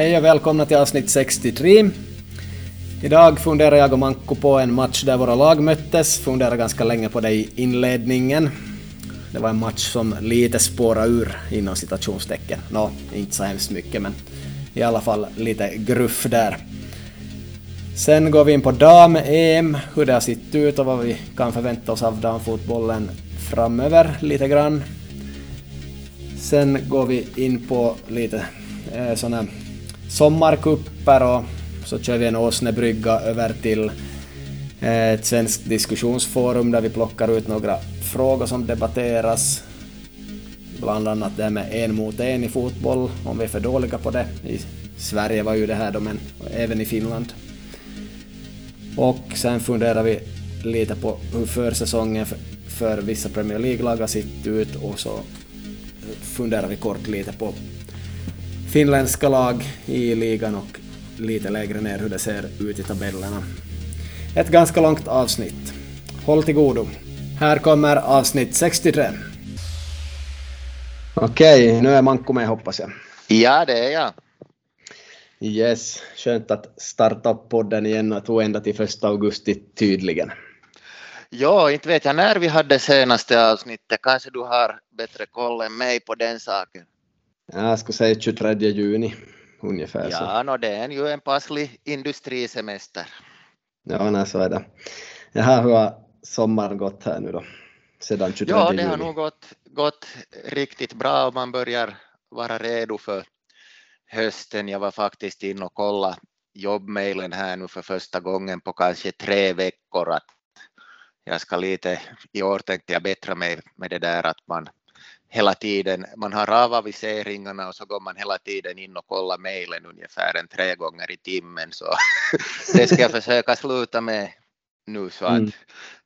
Hej och välkomna till avsnitt 63. Idag funderar jag och Manko på en match där våra lag möttes, funderar ganska länge på det i inledningen. Det var en match som lite spårade ur inom citationstecken. Nå, inte så hemskt mycket men i alla fall lite gruff där. Sen går vi in på dam-EM, hur det har sett ut och vad vi kan förvänta oss av damfotbollen framöver lite grann. Sen går vi in på lite eh, såna sommarkupper och så kör vi en åsnebrygga över till eh, ett svenskt diskussionsforum där vi plockar ut några frågor som debatteras. Bland annat det här med en mot en i fotboll, om vi är för dåliga på det. I Sverige var ju det här då, men även i Finland. Och sen funderar vi lite på hur försäsongen för, för vissa Premier League-lag har sett ut och så funderar vi kort lite på finländska lag i ligan och lite lägre ner hur det ser ut i tabellerna. Ett ganska långt avsnitt. Håll till godo. Här kommer avsnitt 63. Okej, nu är Manko med hoppas jag. Ja, det är jag. Yes, skönt att starta upp podden igen och tog ända till första augusti tydligen. Ja, inte vet jag när vi hade senaste avsnittet. Kanske du har bättre koll än mig på den saken. Jag skulle säga 23 juni ungefär. Ja, no, det är ju en passlig industrisemester. Ja, nej, så är det. Jaha, hur har sommaren gått här nu då? Sedan 23 Ja, det juni? har nog gått, gått riktigt bra och man börjar vara redo för hösten. Jag var faktiskt inne och kolla jobbmailen här nu för första gången på kanske tre veckor. Att jag ska lite, i år tänkte jag bättra mig med det där att man hela tiden, man har avaviseringarna och så går man hela tiden in och kollar mejlen ungefär en tre gånger i timmen så det ska jag försöka sluta med nu så att Mm.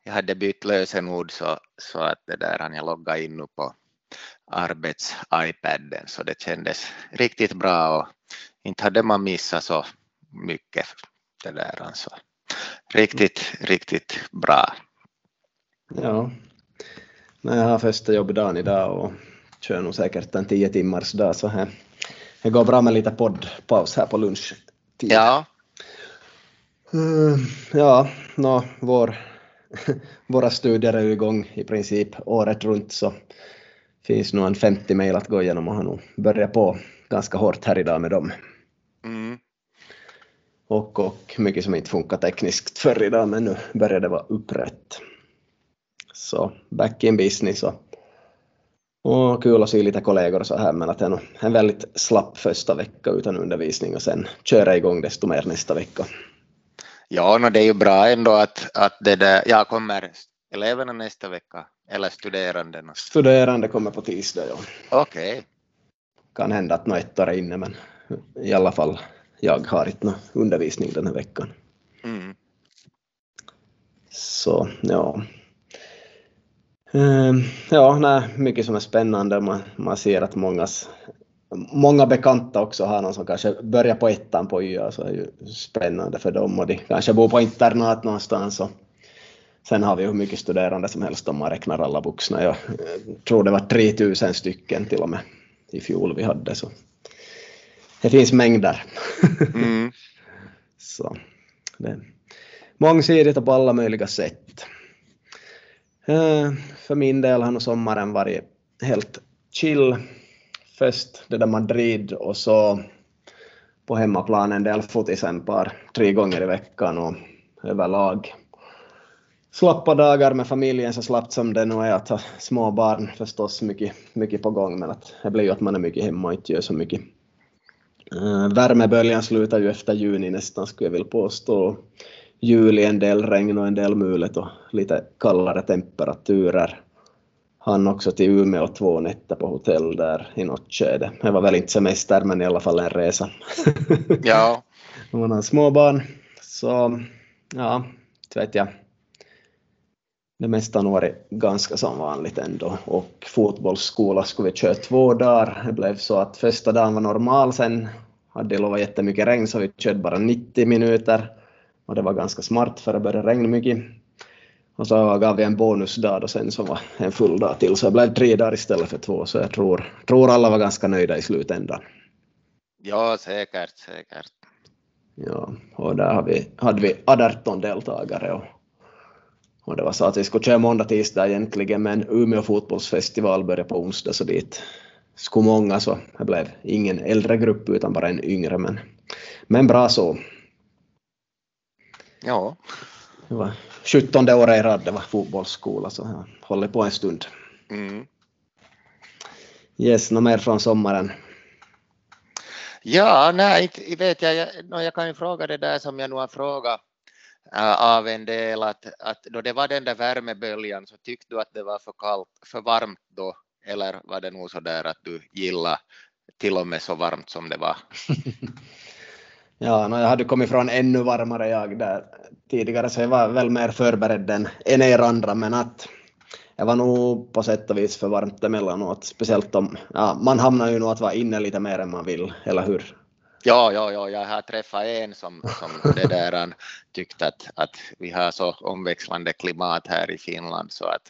jag hade bytt lösenord så, så att det där han jag logga in nu på arbets-iPaden så det kändes riktigt bra och inte hade man missat så mycket det där alltså. Riktigt, riktigt bra. Ja. Nej, jag har första jobbdagen idag och kör nog säkert en tio timmars dag så här. Det går bra med lite poddpaus här på lunchtid. Ja, Mm, ja, nå, vår, våra studier är ju igång i princip året runt så finns nog en 50 mejl att gå igenom och har nog börjat på ganska hårt här idag med dem. mm. Och, och mycket som inte funkar tekniskt förr idag men nu börjar det vara upprätt. Så back in business och, och kul att se lite kollegor och så här men att det är en väldigt slapp första vecka utan undervisning och sen köra igång desto mer nästa vecka. Ja, no, det är ju bra ändå att, att det där, ja, kommer eleverna nästa vecka eller studerandena? Studerande kommer på tisdag, ja. Okej, Kan hända att något ettor är inne men i alla fall jag har inte någon undervisning den här veckan. mm. Så ja. Ehm, Ja, nej, mycket som är spännande. Man, man ser att mångas, många bekanta också har någon som kanske börjar på ettan på YA, så är det ju spännande för dem och de kanske bor på internat någonstans. Och sen har vi ju hur mycket studerande som helst om man räknar alla vuxna. Jag tror det var 3000 stycken till och med i fjol vi hade. Så det finns mängder. Mm. Så det är mångsidigt och på alla möjliga sätt. Eh, för min del har nog sommaren varit helt chill. Först det där Madrid och så på hemmaplan en del fotis en par, tre gånger i veckan och överlag slappa dagar med familjen så slappt som det nu är att ha små barn förstås mycket, mycket på gång men att det blir ju att man är mycket hemma och inte gör så mycket eh, Värmeböljan slutar ju efter juni nästan skulle jag vilja påstå. Juli en del regn och en del mulet och lite kallare temperaturer. Han också till Umeå två nätter på hotell där i något skede. Det var väl inte semester men i alla fall en resa. Ja, Om man har småbarn. Så ja, inte vet jag. Det mesta har varit ganska som vanligt ändå. Och fotbollsskola skulle vi köra två dagar. Det blev så att första dagen var normal, sen hade det lovat jättemycket regn så vi körde bara 90 minuter. Och det var ganska smart för det började regna mycket. Och så gav vi en bonusdag och sen så var en full dag till så det blev tre dagar istället för två så jag tror, tror alla var ganska nöjda i slutändan. Ja, säkert, säkert. Ja, och där hade vi, hade vi 18 deltagare och, och det var så att vi skulle köra måndag, tisdag egentligen men Umeå fotbollsfestival började på onsdag så dit skulle många så det blev ingen äldre grupp utan bara en yngre men, men bra så. Ja. Det var 17 året i rad det var fotbollsskola så jag håller på en stund. Mm. Yes, något mer från sommaren? Ja, nej, inte vet jag. Jag, no, jag kan ju fråga det där som jag nu har frågat äh, av en del, att, att då det var den där värmeböljan så tyckte du att det var för kallt, för varmt då, eller var det nog så där att du gillade till och med så varmt som det var? ja, no, jag hade kommit från ännu varmare jag där tidigare, så jag var väl mer förberedd än, än er andra, men att jag var nog på sätt och vis för varmt emellanåt, speciellt om, ja, man hamnar ju nog att vara inne lite mer än man vill, eller hur? Ja, ja, ja, jag har träffat en som, som det där tyckte att, att vi har så omväxlande klimat här i Finland så att,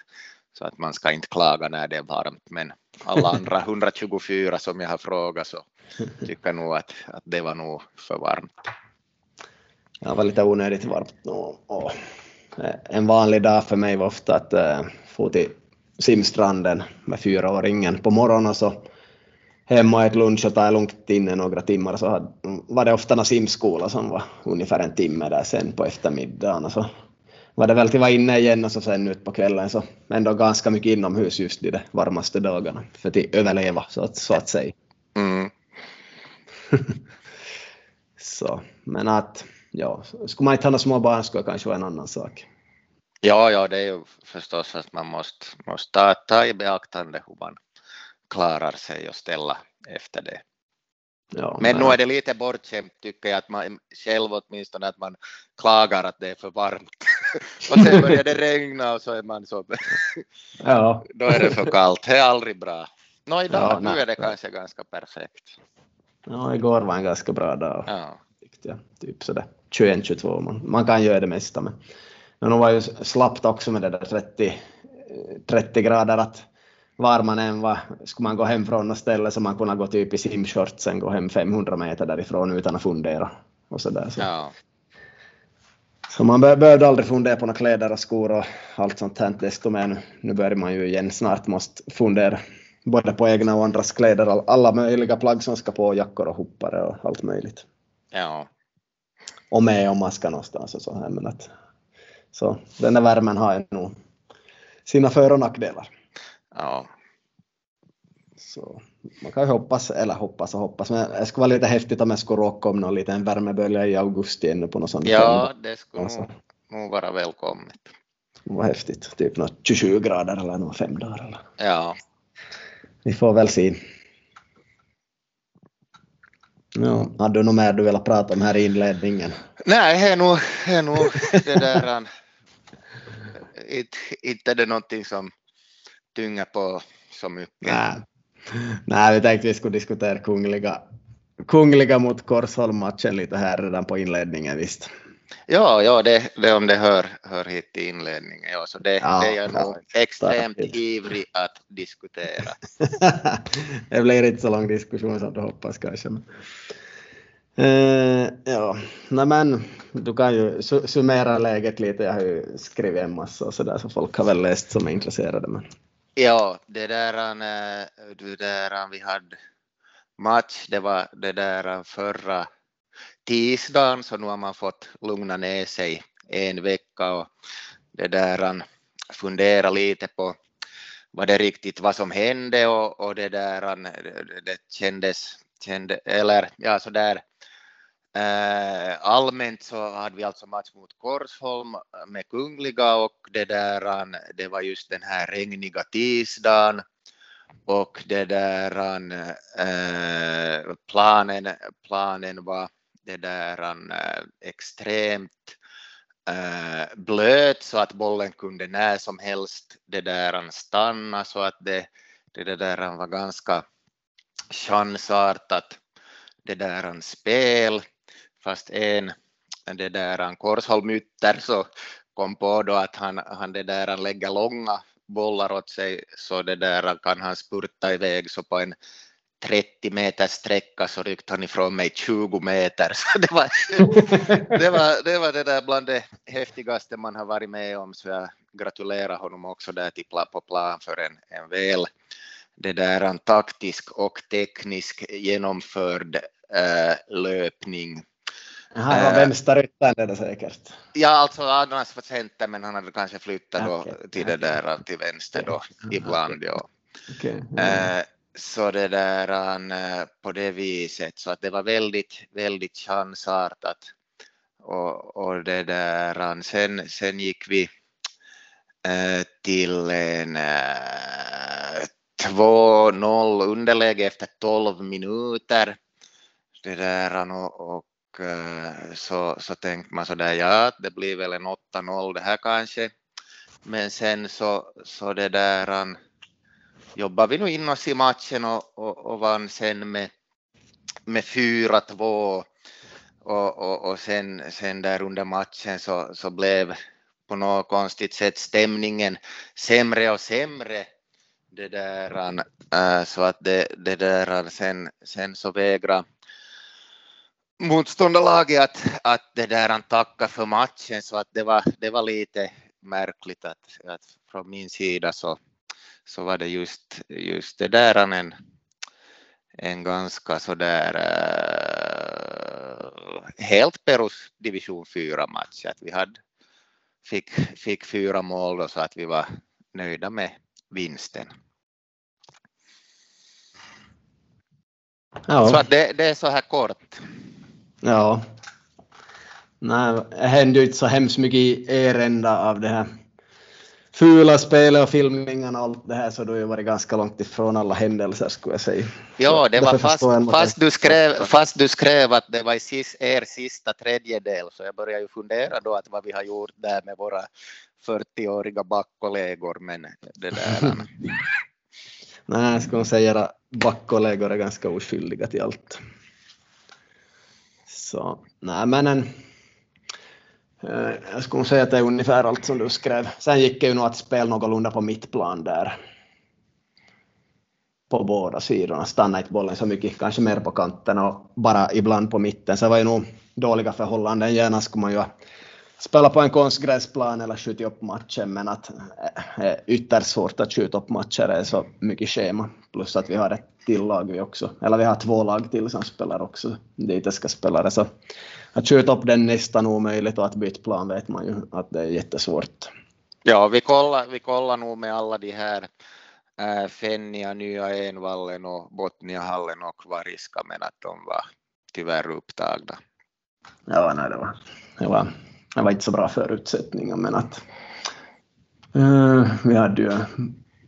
så att man ska inte klaga när det är varmt, men alla andra 124 som jag har frågat så tycker nog att, att det var nog för varmt. Ja, det var lite onödigt varmt och, och en vanlig dag för mig var ofta att äh, få till simstranden med fyraåringen på morgonen och så hem och äta lunch och ta lugnt inne några timmar så var det ofta någon simskola som var ungefär en timme där sen på eftermiddagen och så var det väl till vara inne igen och så sen ut på kvällen så ändå ganska mycket inomhus just de varmaste dagarna för att överleva så att, så att säga. Mm. så, men att ja, skulle man inte ha några små barn skulle det kanske vara en annan sak. Ja, ja, det är ju förstås att man måste, måste ta, ta i beaktande hur man klarar sig och ställa efter det. Ja, men, men nu är det lite bortskämt tycker jag att man själv åtminstone att man klagar att det är för varmt och sen börjar det regna och så är man så ja. då är det för kallt, det är aldrig bra. Nå idag ja, nu är det kanske ganska perfekt. Ja, igår var en ganska bra dag. Ja. Tyckte jag. Typ sådär 21-22, man, man kan göra det mesta men men var ju slappt också med det där 30, 30 grader att var man än var, skulle man gå hem från något ställe så man kunde gå typ i simshortsen, gå hem 500 meter därifrån utan att fundera och så där. Så. Ja. Så man behövde aldrig fundera på några kläder och skor och allt sånt här, desto mer nu, nu börjar man ju igen snart måste fundera både på egna och andras kläder, alla möjliga plagg som ska på, jackor och hoppare och allt möjligt. Ja. Och med om man ska någonstans och så här, men att så den där värmen har ju nog sina för och nackdelar. Ja. Så man kan ju hoppas, eller hoppas och hoppas, men det skulle vara lite häftigt om jag skulle råka om någon liten värmebölja i augusti ännu på något sånt. Ja, det skulle alltså. nog vara välkommet. Var häftigt, typ något 27 grader eller några fem dagar. Eller. Ja. Vi får väl se. Ja, hade du något mer du ville prata om här i inledningen? Nej, det är nog, är nog det där inte, inte är det någonting som tynger på så mycket. Nej, Nej vi tänkte vi skulle diskutera Kungliga, kungliga mot Korsholm-matchen lite här redan på inledningen visst. Ja, ja det, det om det hör, hör hit till inledningen. Ja, så det, ja, det är jag nog extremt ivrig att diskutera. det blir inte så lång diskussion som du hoppas kanske. Uh, ja, Nej, men du kan ju summera läget lite. Jag har ju skrivit en massa och så där så folk har väl läst som är intresserade. Men... Ja, det där, eh, det där vi hade match, det var det där förra tisdagen så nu har man fått lugna ner sig en vecka och det där fundera lite på vad det riktigt vad som hände och, och det där det kändes, kände, eller ja så där. Eh, allmänt så hade vi alltså match mot Korsholm eh, med Kungliga och det där, eh, det var just den här regniga tisdagen. Och det där planen, planen var det där extremt blöt så att bollen kunde när som helst det där stanna. Så att det, det där var ganska chansartat det där spel fast en det där en Korsholm ytter så kom på då att han, han det där han lägger långa bollar åt sig så det där kan han spurta iväg så på en 30 meters sträcka så ryckte han ifrån mig 20 meter. Så det, var, det, var, det var det där bland det häftigaste man har varit med om så jag gratulerar honom också där till på plan för en, en väl det där en taktisk och teknisk genomförd äh, löpning. Han var äh, vänsteryttern säkert. Ja, alltså annars var center men han hade kanske flyttat okay. då till det där till vänster då okay. ibland. Ja. Okay. Äh, så det där äh, på det viset så att det var väldigt, väldigt chansartat. Och, och det där sen, sen gick vi äh, till en 2-0 underläge efter 12 minuter. Det där, och, och eh, Eh, så, så tänkte man så där, ja, det blir väl en 8-0 det här kanske. Men sen så, så det där, jobbade vi nu in oss i matchen och, och, och vann sen med, med 4-2. Och, och, och sen, sen där under matchen så, så blev på något konstigt sätt stämningen sämre och sämre det där, äh, så att det, det där sen, sen så vägrade motståndarlaget att, att det där tacka för matchen så att det var, det var lite märkligt att, att från min sida så, så var det just, just det där en, en ganska så där äh, helt Perus division 4 match att vi hade fick, fick fyra mål då, så att vi var nöjda med vinsten. Ja. Så det, det, är så här kort. Ja. Nej, det hände ju inte så hemskt mycket i er ända av det här fula spelet och filmningarna och allt det här så du har ju varit ganska långt ifrån alla händelser skulle jag säga. Ja, det var fast, fast, du skrev, fast du skrev att det var i sis, er sista tredjedel så jag började ju fundera då att vad vi har gjort där med våra 40-åriga backkollegor men det där. Nej, jag skulle säga att backkollegor är ganska oskyldiga till allt. Så, nej men en, eh, jag skulle säga att det är ungefär allt som du skrev. Sen gick det ju nog att spela någorlunda på mittplan där. På båda sidorna, stanna inte bollen så mycket, kanske mer på kanten och bara ibland på mitten. Så det var ju nog dåliga förhållanden. Gärna skulle man ju spela på en konstgräsplan eller skjuta upp matchen, men att det är ytterst svårt att skjuta upp matcher, det är så mycket schema. Plus att vi har ett till lag vi också, eller vi har två lag till som spelar också, dit det ska spelare. Så att skjuta upp den nästan omöjligt och att byta plan vet man ju att det är jättesvårt. Ja, vi kollar, vi kollar nog med alla de här äh, Fennia, Nya Envallen och Botniahallen och Variska, men att de var tyvärr upptagna. Ja, nej, det var, det var det var inte så bra förutsättningar men att uh, vi hade ju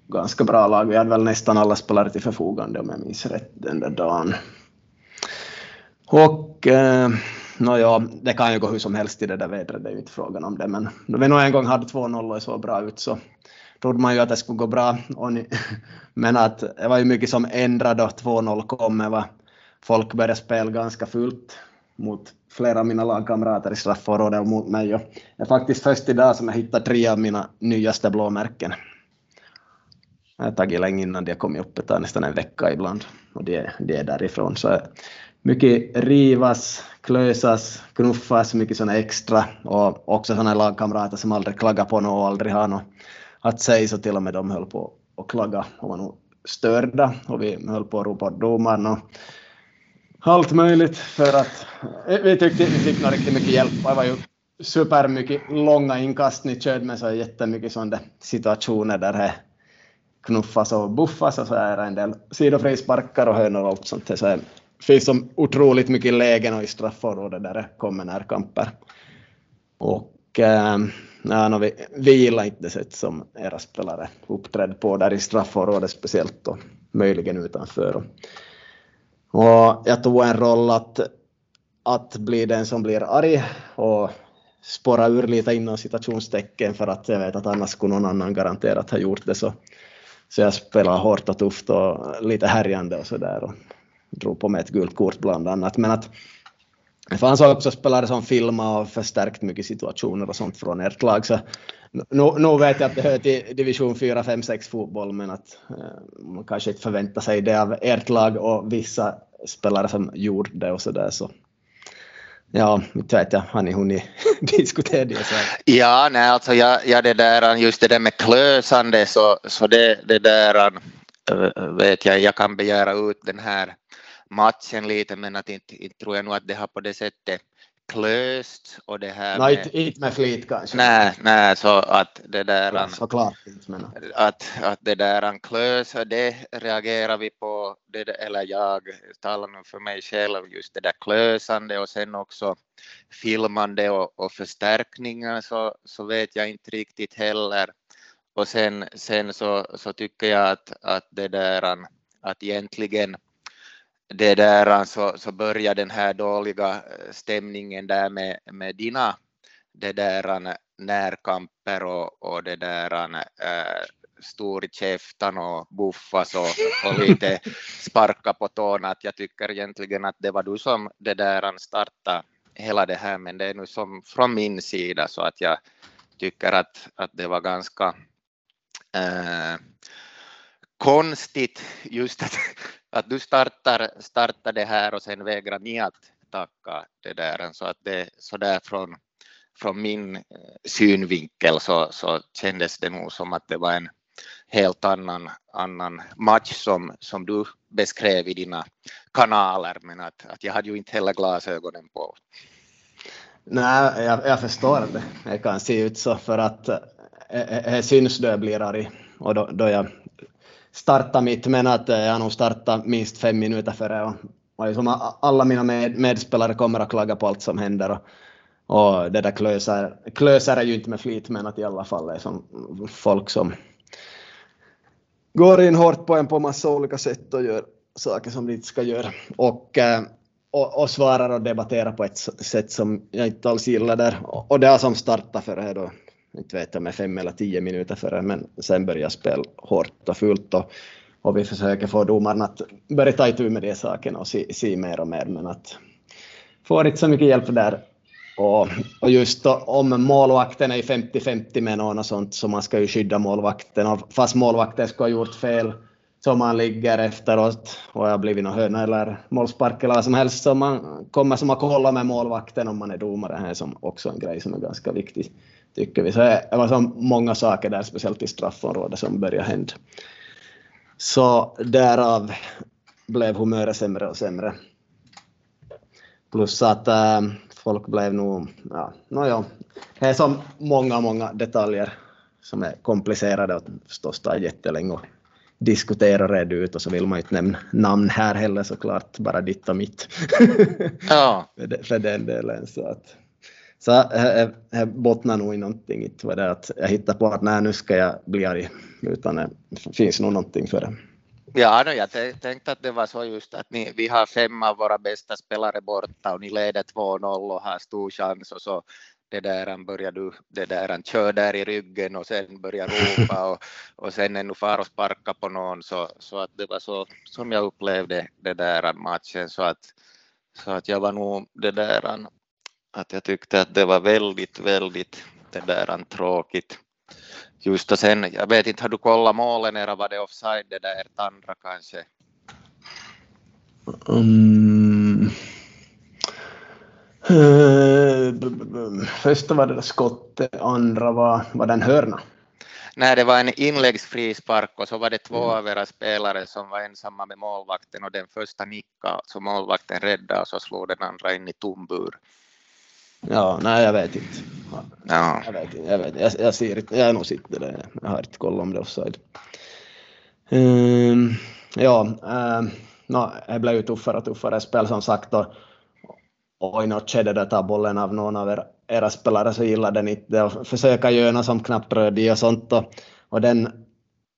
ganska bra lag. Vi hade väl nästan alla spelare till förfogande om jag minns rätt den där dagen. Och eh, nåja, det kan ju gå hur som helst i det där vädret, det är ju inte frågan om det, men då vi nog en gång hade 2-0 och så bra ut så trodde man ju att det skulle gå bra. Ni, men att det var ju mycket som ändrade då 2-0 kom. Folk började spela ganska fullt mot flera av mina lagkamrater i straffområdet och mot mig. Och det är faktiskt först idag som jag hittar tre av mina nyaste blåmärken. Det har tagit länge innan de har kommit upp, det tar nästan en vecka ibland. Och de, det är därifrån. Så mycket rivas, klösas, knuffas, mycket sådana extra. Och också sådana lagkamrater som aldrig klagar på något och aldrig har något att säga. Så till och med de höll på att klaga. Och var nog störda. Och vi höll på att ropa åt domaren allt möjligt för att eh, vi tyckte vi fick nog riktigt mycket hjälp. Det var ju supermycket långa inkast ni körde med så jättemycket sådana situationer där det knuffas och buffas och så är det en del sidofrisparkar och hönor och allt sånt. Så det finns som otroligt mycket lägen och i straffområdet där det kommer närkamper. Och äh, ja, no, vi, vi gillar inte det sätt som era spelare uppträdde på där i straffområdet speciellt och möjligen utanför. Och jag tog en roll att, att bli den som blir arg och spåra ur lite inom citationstecken för att jag vet att annars skulle någon annan garanterat ha gjort det. Så, så jag spelade hårt och tufft och lite härjande och sådär och drog på mig ett gult kort bland annat. Men att det fanns också spelare som filmade och förstärkt mycket situationer och sånt från ert lag. Så nu, nu vet jag att det hör till division 4, 5, 6 fotboll, men att eh, man kanske inte förväntar sig det av ert lag och vissa spelare som gjorde det och så där. Så Ja, inte vet jag, har ni hunnit diskutera det? Så. Ja, nej, alltså jag, jag det där, just det där med klösande så, så det, det där vet jag, jag kan begära ut den här matchen lite men att inte, inte tror jag nog att det har på det sättet klöst och det här Nej, med, inte med flit kanske. Nej, nej så att det där ja, såklart inte men. Att, att det där klös det reagerar vi på, det, eller jag talar nu för mig själv, just det där klösande och sen också filmande och, och förstärkningar så, så vet jag inte riktigt heller. Och sen, sen så, så tycker jag att, att det där att egentligen det där så, så börjar den här dåliga eh, stämningen där med, med dina det där eh, närkamper och, och det där eh, äh, stor i käften och buffas och, och lite sparka på tårna. Att jag tycker egentligen att det var du som det där startade hela det här men det är nu som från min sida så att jag tycker att, att det var ganska äh, konstigt just att, att du startar, startar det här och sen vägrar ni att tacka det där. Så att det så där från, från min eh, synvinkel så, så kändes det nog som att det var en helt annan, annan match som, som du beskrev i dina kanaler, men att, att jag hade ju inte heller glasögonen på. Nej, jag, jag förstår det. Det kan se ut så för att det syns då jag blir arg och då, då jag starta mitt, men att eh, jag har nog startat minst fem minuter före och, och liksom alla mina med, medspelare kommer att klaga på allt som händer. Och, och det där klösar, klösar är ju inte med flit men att i alla fall är som folk som går in hårt på en på massa olika sätt och gör saker som de inte ska göra. Och, eh, och, och svarar och debatterar på ett sätt som jag inte alls gillar där. Och det har som startat för det då inte vet om är fem eller tio minuter före, men sen börjar spela hårt och fullt och, och vi försöker få domarna att börja ta itu med de sakerna och se, se mer och mer, men att får inte så mycket hjälp där. Och, och just då, om målvakten är 50-50 med någon och sånt, så man ska ju skydda målvakten, och fast målvakten ska ha gjort fel, så man ligger efteråt och har blivit någon hörna eller målspark eller vad som helst, så man kommer som att kolla med målvakten om man är domare, det är som också en grej som är ganska viktig tycker vi. Så det var så många saker där, speciellt i straffområdet, som började hända. Så därav blev humöret sämre och sämre. Plus att äh, folk blev nog, ja, nåja, det är så många, många detaljer som är komplicerade och förstås tar jättelänge att diskutera och reda ut och så vill man ju inte nämna namn här heller såklart, bara ditt och mitt. Ja. för den delen. Så att, så det bottnar nog i någonting, inte var det att jag hittar på att nej, nu ska jag bli arg, utan det finns nog någonting för det. Ja, jag tänkte att det var så just att ni, vi har fem av våra bästa spelare borta och ni leder 2-0 och har stor chans och så det där börjar du det där kör där i ryggen och sen börjar ropa och, och sen ännu far och sparka på någon så, så att det var så som jag upplevde det där matchen så att, så att jag var nog det där att jag tyckte att det var väldigt, väldigt det där tråkigt. Just och sen, jag vet inte, har du kollat målen eller var det offside det där ert andra kanske? Um, uh, första var det skottet, andra var, var den hörna. Nej, det var en inläggsfrispark och så var det två mm. av era spelare som var ensamma med målvakten och den första nickade så målvakten räddade och så slog den andra in i tom bur. Ja, nej jag vet inte. Ja. Jag vet inte, jag, vet, jag, jag ser inte, jag har nog sett det jag har inte kollat om det är offside. Um, ja, um, no, det blev ju tuffare och tuffare spel som sagt och, och i något skede där tar bollen av någon av era, era spelare så gillar den inte och försöka göra som knappt rörde och sånt och, och den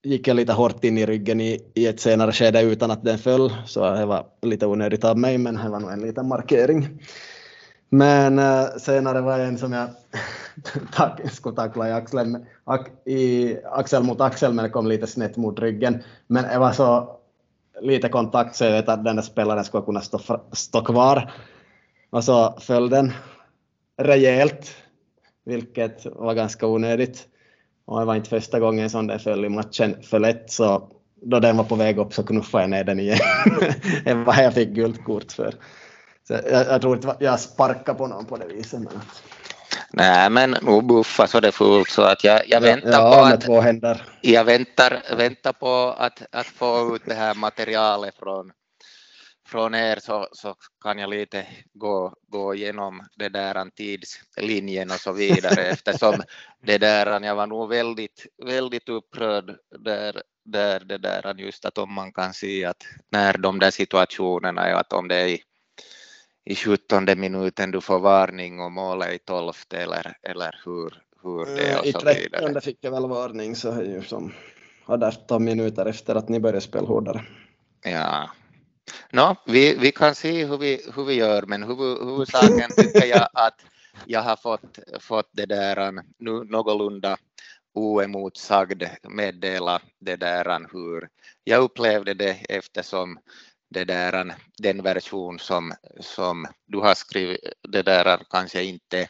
gick jag lite hårt in i ryggen i, i ett senare skede utan att den föll så det var lite onödigt av mig men det var nog en liten markering. Men eh, senare var det en som jag skulle tackla i axeln, i axel mot axel men det kom lite snett mot ryggen. Men det var så lite kontakt så jag vet att den där spelaren skulle kunna stå, stå kvar. Och så föll den rejält, vilket var ganska onödigt. Och det var inte första gången som den föll i matchen för lätt, så då den var på väg upp så knuffade jag ner den igen. det var jag fick guldkort för. Så jag, jag tror inte jag sparkade på någon på det viset. Men. Nej, men nog buffa så det fullt så att jag, jag väntar ja, på att två händer. jag väntar, väntar på att, att få ut det här materialet från, från er så, så kan jag lite gå, gå igenom det där tidslinjen och så vidare eftersom det där, jag var nog väldigt, väldigt upprörd där, där det där just att om man kan se att när de där situationerna är att om det är i, i 17 minuten du får varning och målet i 12 eller, eller hur, hur det är och I så vidare. 30 fick jag väl varning så är ju som hade 18 minuter efter att ni började spela hårdare. Ja. No, vi, vi kan se hur vi, hur vi gör, men huvud, huvudsaken tycker jag att jag har fått, fått det där nu någorlunda oemotsagd meddela det där hur jag upplevde det eftersom det där, den version som, som du har skrivit, det där kanske inte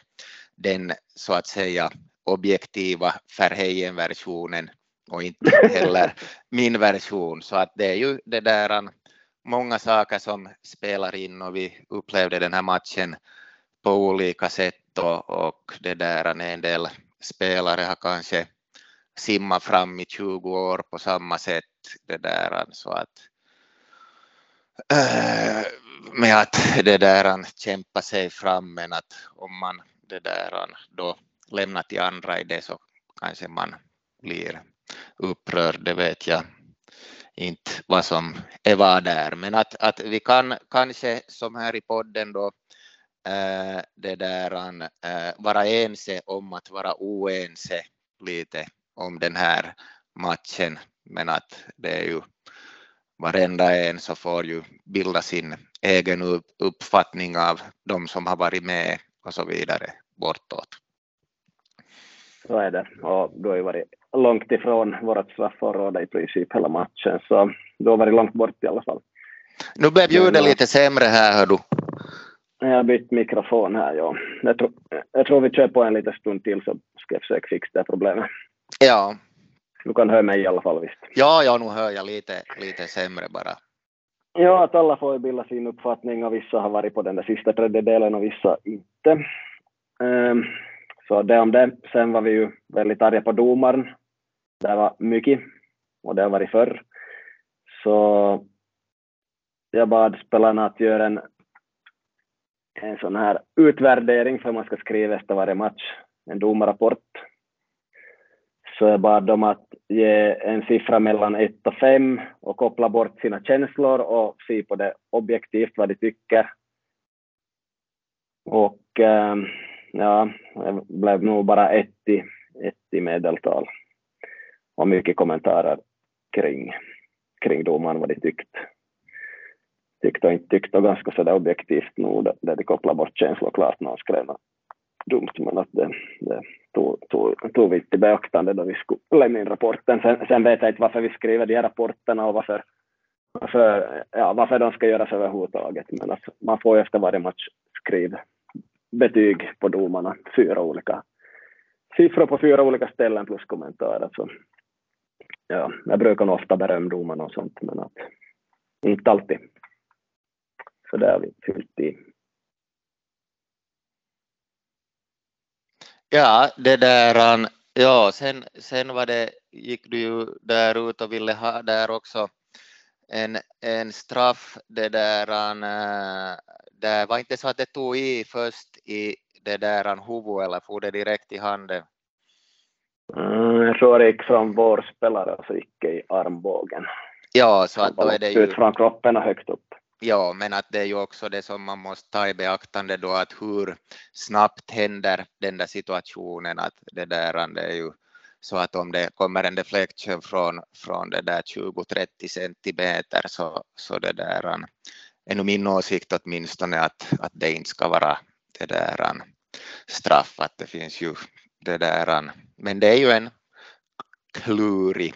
den så att säga objektiva Verheyen-versionen och inte heller min version. Så att det är ju det där många saker som spelar in och vi upplevde den här matchen på olika sätt och, och det där en del spelare har kanske simmat fram i 20 år på samma sätt det där så att Eh, med att det där kämpa sig fram men att om man det där då lämnar till andra i det så kanske man blir upprörd, det vet jag inte vad som är vad där, men att, att vi kan kanske som här i podden då äh, det där äh, vara ense om att vara oense lite om den här matchen, men att det är ju varenda en så får ju bilda sin egen uppfattning av de som har varit med och så vidare bortåt. Så är det, och du har ju varit långt ifrån vårt straffområde i princip hela matchen, så du har varit långt bort i alla fall. Nu blev ljudet lite sämre här, hör du. Jag har bytt mikrofon här, ja. Jag tror, jag tror vi kör på en liten stund till så ska jag försöka fixa det problemet. Ja. Du kan höra mig i alla fall visst? Ja, ja, nu hör jag lite, lite sämre bara. Ja, att alla får bilda sin uppfattning och vissa har varit på den där sista tredjedelen och vissa inte. Um, så det om det. Sen var vi ju väldigt arga på domaren. Det var mycket och det har varit förr. Så jag bad spelarna att göra en, en sån här utvärdering för man ska skriva efter varje match, en domarrapport. Så jag bad dem att ge en siffra mellan 1 och 5 och koppla bort sina känslor och se på det objektivt vad de tycker. Och ehm, ja, det blev nog bara ett i, ett i medeltal. Och mycket kommentarer kring, kring domaren, vad de tyckt. Tyckte och inte tyckte och ganska sådär objektivt nog, där de kopplade bort känslor klart när de skrev något dumt, men att det, det tog, tog, tog vi inte i beaktande då vi skulle lämna in rapporten. Sen, sen vet jag inte varför vi skriver de här rapporterna och varför, varför, ja, varför de ska göras överhuvudtaget, men att man får ju efter varje match skriva betyg på domarna, fyra olika siffror på fyra olika ställen plus kommentarer. Så, ja, jag brukar nog ofta berömma domarna och sånt, men att, inte alltid. Så det har vi fyllt i. Ja, det där, ja, sen, sen var det, gick du ju där ut och ville ha där också en, en straff, det där, det var inte så att det tog i först i det där huvudet eller for det direkt i handen? Mm, jag tror det gick från vår spelare och så gick det i armbågen. Ja, så att då är det ju... Ut från kroppen och högt upp. Ja, men att det är ju också det som man måste ta i beaktande då att hur snabbt händer den där situationen att det där det är ju så att om det kommer en deflection från, från det där 20-30 centimeter så, så det där är nog min åsikt åtminstone att, att det inte ska vara det där straff, att det finns ju det där, men det är ju en klurig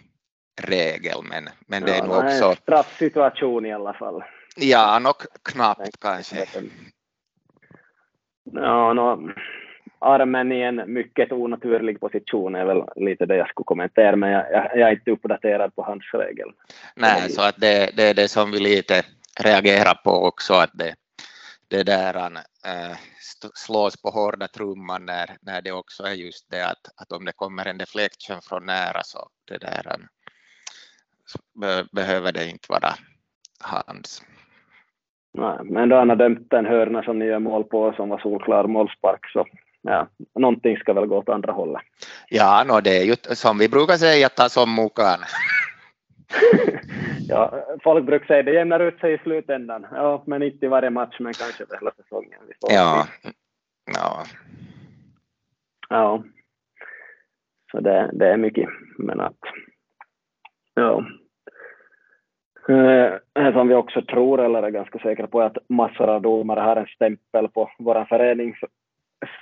regel, men, men det är nog också... En straffsituation i alla fall. Ja, nog knappt kanske. Ja, no, armen i en mycket onaturlig position är väl lite det jag skulle kommentera, men jag, jag, jag är inte uppdaterad på hans regel. Nej, så att det, det är det som vi lite reagerar på också, att det, det där äh, slås på hårda trumman när, när det också är just det att, att om det kommer en deflection från nära så det där så be, behöver det inte vara hans. Nej, men då han har dömt en hörna som ni gör mål på som var solklar målspark så ja, någonting ska väl gå åt andra hållet. Ja, no, det är ju som vi brukar säga, ta som mukan. ja, folk brukar säga det jämnar ut sig i slutändan. Ja, men inte i varje match, men kanske över hela säsongen. ja. ja. Ja. Så det, det är mycket, men att ja. Eh, eh, som vi också tror, eller är ganska säkra på, är att massor av domare har en stämpel på vår förening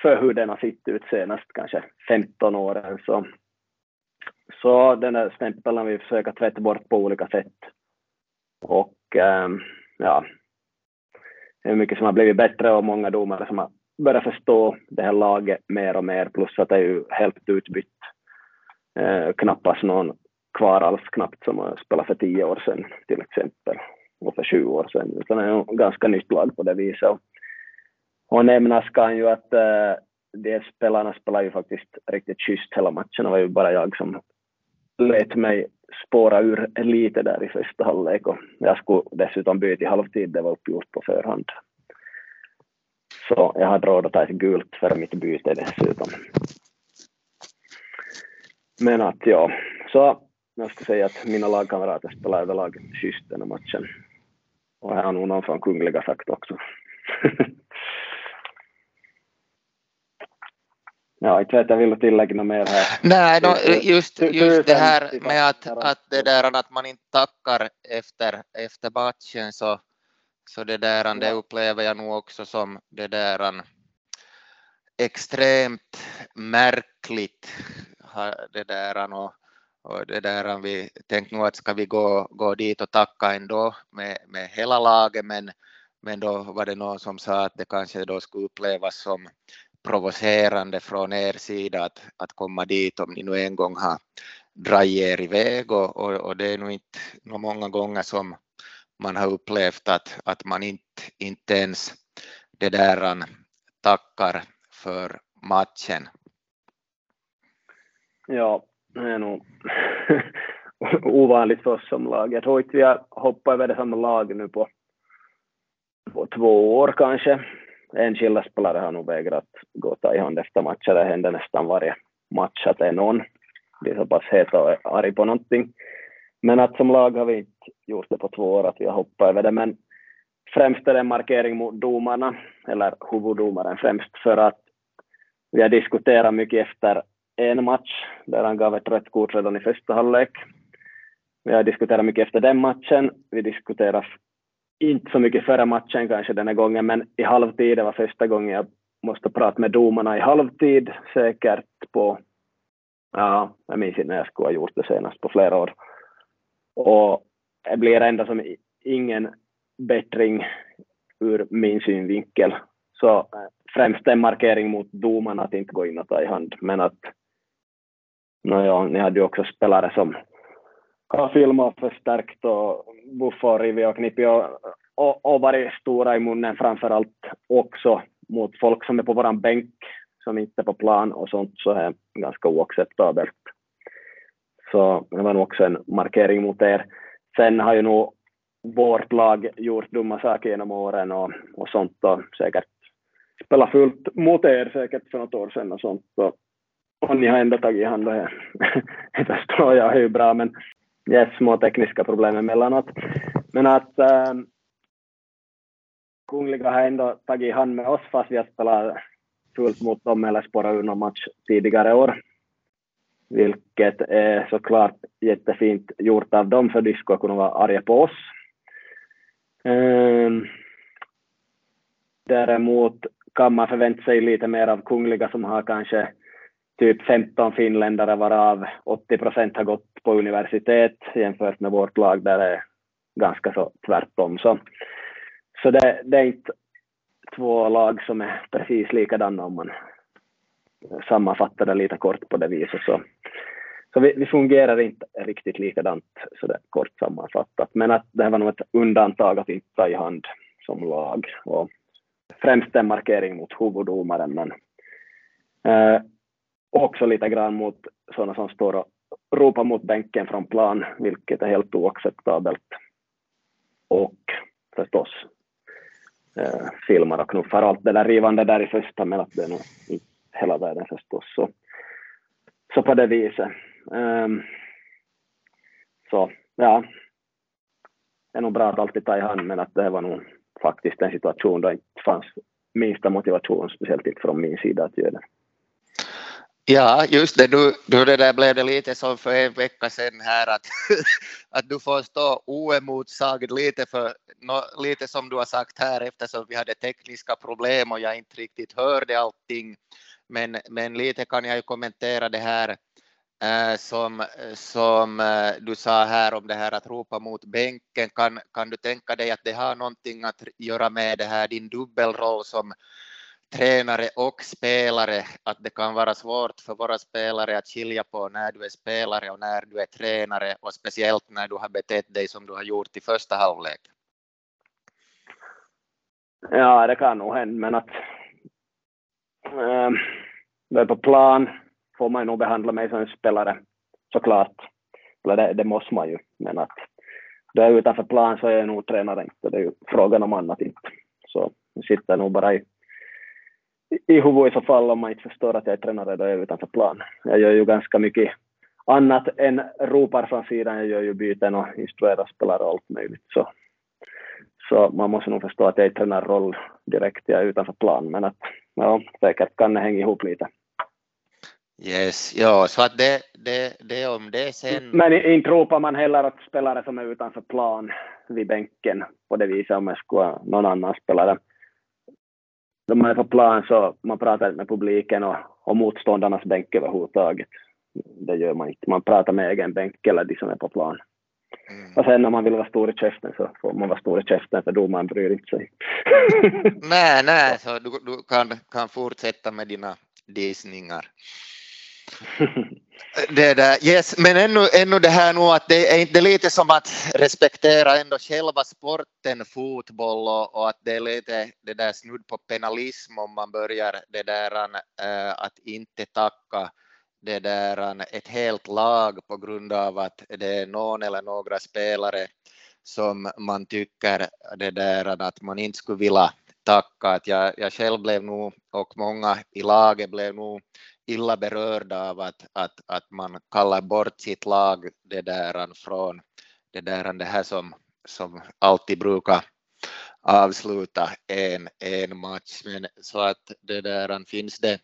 för hur den har sett ut senast kanske 15 åren. Så, så den där stämpeln har vi försökt tvätta bort på olika sätt. Och eh, ja, det är mycket som har blivit bättre och många domare som har börjat förstå det här laget mer och mer, plus att det är ju helt utbytt. Eh, knappast någon kvar alls knappt som har spelat för tio år sedan till exempel, och för sju år sedan, utan det är ett ganska nytt lag på det viset. Och nämnas kan ju att äh, de spelarna spelar ju faktiskt riktigt schysst hela matchen. Det var ju bara jag som lät mig spåra ur lite där i första halvlek och jag skulle dessutom byta i halvtid, det var uppgjort på förhand. Så jag hade råd att ta ett gult för mitt byte dessutom. Men att ja, så jag ska säga att mina lagkamrater spelar överlag schysst den här matchen. Och här har nog någon från Kungliga sagt också. Ja, inte vet jag, vill du tillägga något mer här? Nej, no, just, just det här med att, att, det där, att man inte tackar efter, efter matchen så, så det där, det upplever jag nog också som det där extremt märkligt. Det där, och, och det där, vi tänkte nog att ska vi gå, gå dit och tacka ändå med, med hela laget, men, men då var det någon som sa att det kanske då skulle upplevas som provocerande från er sida att, att komma dit om ni nu en gång har dragit er iväg och, och, och det är nog inte nog många gånger som man har upplevt att, att man inte, inte ens det där tackar för matchen. Ja, är nog ovanligt för oss som lag. Jag tror inte vi har hoppat över det samma lag nu på, på två år kanske enskilda spelare har nog vägrat gå ta i hand efter matcher. Det händer nästan varje match att det är någon blir så pass het och arg på någonting. Men att som lag har vi inte gjort det på två år, att vi har hoppat över det. Men främst är det en markering mot domarna, eller huvuddomaren främst, för att vi har diskuterat mycket efter en match, där han gav ett rött kort redan i första halvlek. Vi har diskuterat mycket efter den matchen. Vi diskuterar inte så mycket före matchen kanske den här gången, men i halvtid, det var första gången jag måste prata med domarna i halvtid, säkert på, ja, jag minns inte när jag skulle ha gjort det senast på flera år. Och det blir ändå som ingen bättring ur min synvinkel. Så eh, främst en markering mot domarna att inte gå in och ta i hand, men att Nåja, ni hade ju också spelare som har filmat förstärkt och Buffo och Rivi och Knippi och, och, och varit stora i munnen framför allt också mot folk som är på våran bänk som inte är på plan och sånt så är ganska oacceptabelt. Så det var nog också en markering mot er. Sen har ju nog vårt lag gjort dumma saker genom åren och, och sånt och säkert spelat fullt mot er säkert för något år sedan och sånt. Och, och ni har ändå tagit hand om det. Förstår jag är ju bra men det är små tekniska problem emellanåt. Men att äh, Kungliga har ändå tagit hand med oss fast vi har spelat fullt mot dem eller spårat ur någon match tidigare år. Vilket är eh, såklart jättefint gjort av dem för de skulle kunna vara arga på oss. Ähm, däremot kan man förvänta sig lite mer av Kungliga som har kanske typ 15 finländare varav 80 procent har gått på universitet jämfört med vårt lag där det är ganska så tvärtom. Så, så det, det är inte två lag som är precis likadana om man sammanfattar det lite kort på det viset. Så, så vi, vi fungerar inte riktigt likadant så det kort sammanfattat. Men att det här var nog ett undantag att inte ta i hand som lag. Och främst en markering mot huvuddomaren men eh, också lite grann mot sådana som står och ropar mot bänken från plan, vilket är helt oacceptabelt. Och förstås eh, filmar och knuffar allt det där rivande där i första, men att det är nog inte hela världen förstås. Så, så på det viset. Um, så ja, det är nog bra att alltid ta i hand, men att det var nog faktiskt en situation då det inte fanns minsta motivation, speciellt inte från min sida att göra det. Ja, just det. Nu, nu det där blev det lite som för en vecka sedan här att, att du får stå oemotsagd lite, för, no, lite som du har sagt här eftersom vi hade tekniska problem och jag inte riktigt hörde allting. Men, men lite kan jag ju kommentera det här äh, som, som äh, du sa här om det här att ropa mot bänken. Kan, kan du tänka dig att det har någonting att göra med det här din dubbelroll som tränare och spelare, att det kan vara svårt för våra spelare att skilja på när du är spelare och när du är tränare och speciellt när du har betett dig som du har gjort i första halvlek? Ja, det kan nog hända, men att ehm, äh, är på plan får man nog behandla mig som en spelare, såklart. Eller det, det måste man ju, men att då är jag utanför plan så är jag nog tränare inte, det är ju frågan om annat inte. Så jag sitter nog bara i i huvudet i så fall om man inte förstår att jag är tränare då är jag utanför plan. Jag gör ju ganska mycket annat än ropar från sidan. Jag gör ju byten och instruerar spelare och allt möjligt. Så, så man måste nog förstå att jag är i tränarroll direkt, jag är utanför plan. Men att ja, säkert kan det hänga ihop lite. Yes, ja, så att det, det, det om det sen... Men inte ropar man heller åt spelare som är utanför plan vid bänken på det viset om jag skulle någon annan spelare då man är på plan så man pratar med publiken och, och motståndarnas bänk överhuvudtaget. Det gör man inte. Man pratar med egen bänk eller de som är på plan. Mm. Och sen när man vill vara stor i käften så får man vara stor i käften för domaren bryr inte sig. nej, nej, så du, du kan, kan fortsätta med dina disningar. Det där, yes, men ännu, ännu det här nu att det är inte lite som att respektera ändå själva sporten fotboll och, och, att det är lite det där snudd på penalism om man börjar det där äh, att inte tacka det där ett helt lag på grund av att det är någon eller några spelare som man tycker det där att man inte skulle vilja tacka. Att jag, jag själv blev nog och många i laget blev nog illa berörda av att, att, att man kallar bort sitt lag det där från det där det här som, som alltid brukar avsluta en, en match. Men så att det där finns det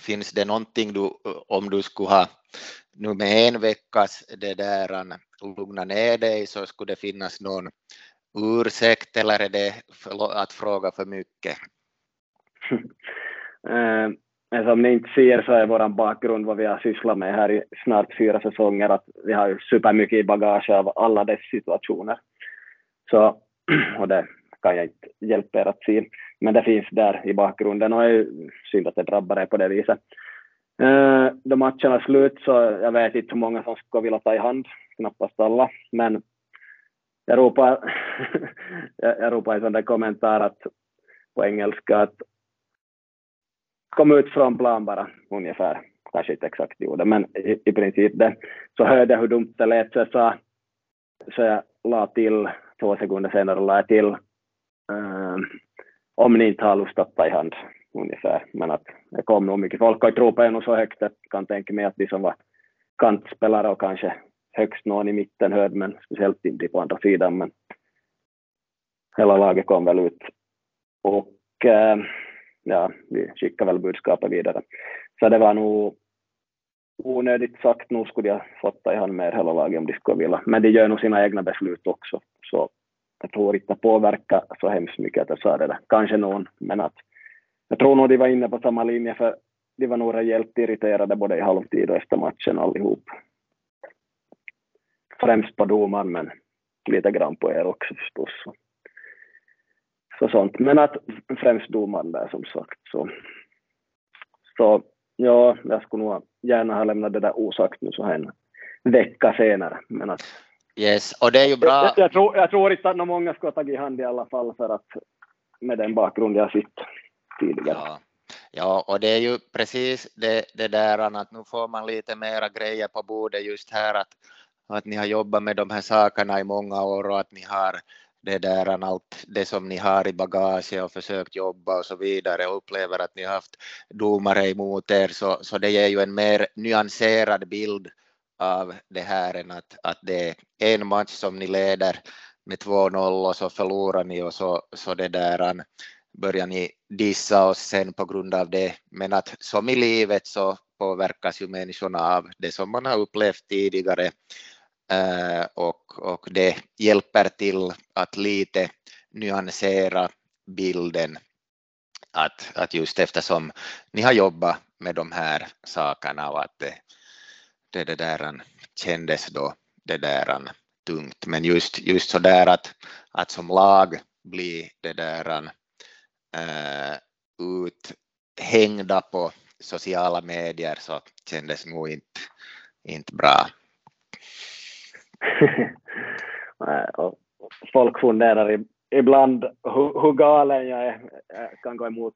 finns det någonting du, om du skulle ha nu med en veckas det där lugna ner dig så skulle det finnas någon ursäkt eller är det att fråga för mycket? Eh, men som ni inte ser så är vår bakgrund vad vi har sysslat med här i snart fyra säsonger att vi har ju supermycket i bagage av alla dess situationer. Så, och det kan jag inte hjälpa er att se, men det finns där i bakgrunden och det är synd att det drabbar er på det viset. Eh, då matcherna är slut så jag vet inte hur många som skulle vilja ta i hand, knappast alla, men jag ropar, jag ropar en sån där kommentar att, på engelska att kom ut från plan bara ungefär, kanske inte exakt gjorde, men i, i princip det. Så hörde jag hur dumt det lät så jag sa, så jag la till, två sekunder senare la jag till, um, om ni inte har lust att ta i hand ungefär. Men att det kom nog mycket folk och tro på nog så högt att jag kan tänka mig att de som var kantspelare och kanske högst någon i mitten hörde, men speciellt inte på andra sidan. Men hela laget kom väl ut. Och uh, ja, vi skickade väl budskapet vidare. Så det var nog onödigt sagt, nog skulle jag fått i hand med hela laget om de skulle vilja. Men de gör nog sina egna beslut också, så jag tror inte det så hemskt mycket att jag sa det där. Kanske någon, men att jag tror nog de var inne på samma linje, för de var nog rejält irriterade både i halvtid och efter matchen allihop. Främst på domaren, men lite grann på er också förstås så sånt. Men att främst domaren där som sagt. Så, så ja, jag skulle nog gärna ha lämnat det där osagt nu så här en vecka senare. Men att, yes, och det är ju bra. Jag, jag, tror, jag tror inte att många skulle ha tagit hand i alla fall för att med den bakgrund jag sitt tidigare. Ja. Ja, och det är ju precis det, det där att nu får man lite mera grejer på bordet just här att, att ni har jobbat med de här sakerna i många år och att ni har det där allt det som ni har i bagage och försökt jobba och så vidare och upplever att ni har haft domare emot er så, så det ger ju en mer nyanserad bild av det här än att, att det är en match som ni leder med 2-0 och så förlorar ni och så, så det där börjar ni dissa oss sen på grund av det. Men att som i livet så påverkas ju människorna av det som man har upplevt tidigare Eh, och, och det hjälper till att lite nyansera bilden att, att just eftersom ni har jobbat med de här sakerna och att det, det, det där kändes då det där tungt. Men just, just så där att, att som lag bli det där äh, uthängda på sociala medier så kändes nog inte, inte bra. Folk funderar ibland hur, hur galen jag är. Jag kan gå emot,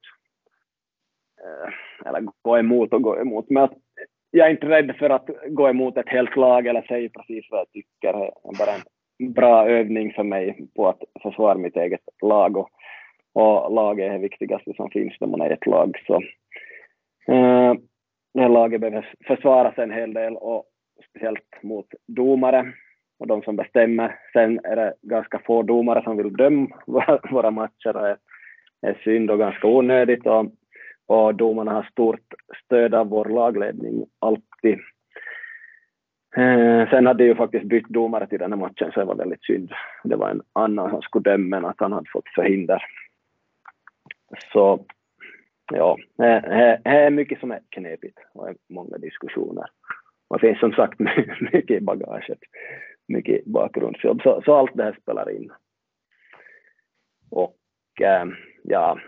eh, eller gå emot och gå emot, men jag är inte rädd för att gå emot ett helt lag eller säga precis vad jag tycker. Det är bara en bra övning för mig på att försvara mitt eget lag och, och laget är det viktigaste som finns när man är ett lag. Så, eh, det här laget behöver försvaras en hel del och speciellt mot domare och de som bestämmer. Sen är det ganska få domare som vill döma våra matcher och det är synd och ganska onödigt och och domarna har stort stöd av vår lagledning alltid. Eh, sen hade ju faktiskt bytt domare till den här matchen så det var väldigt synd. Det var en annan som skulle döma men att han hade fått förhinder. Så ja, det är mycket som är knepigt och många diskussioner. Och det finns som sagt mycket i bagaget, mycket bakgrundsjobb, så, så allt det här spelar in. Och äh, ja,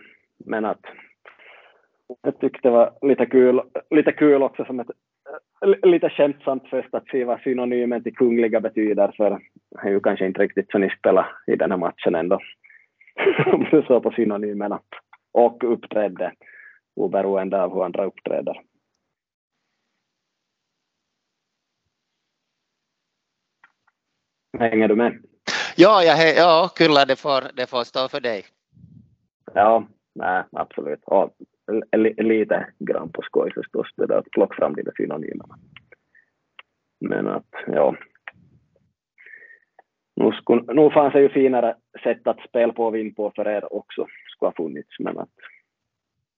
men att jag tyckte det var lite kul, lite kul också som ett eh, lite skämtsamt först att se vad synonymen till kungliga betyder, för det är ju kanske inte riktigt så ni spelar i den här matchen ändå. Om du såg på synonymerna. Och uppträdde, oberoende av hur andra uppträder. Hänger du med? Ja, jag, ja kyllä det får, det får stå för dig. Ja, nej, absolut. Och lite grann på skoj förstås, det där att plocka fram de där synonymerna. Men att, ja. Nu, skulle, nu fanns det ju finare sätt att spela på och vinna på för er också, skulle ha funnits, men att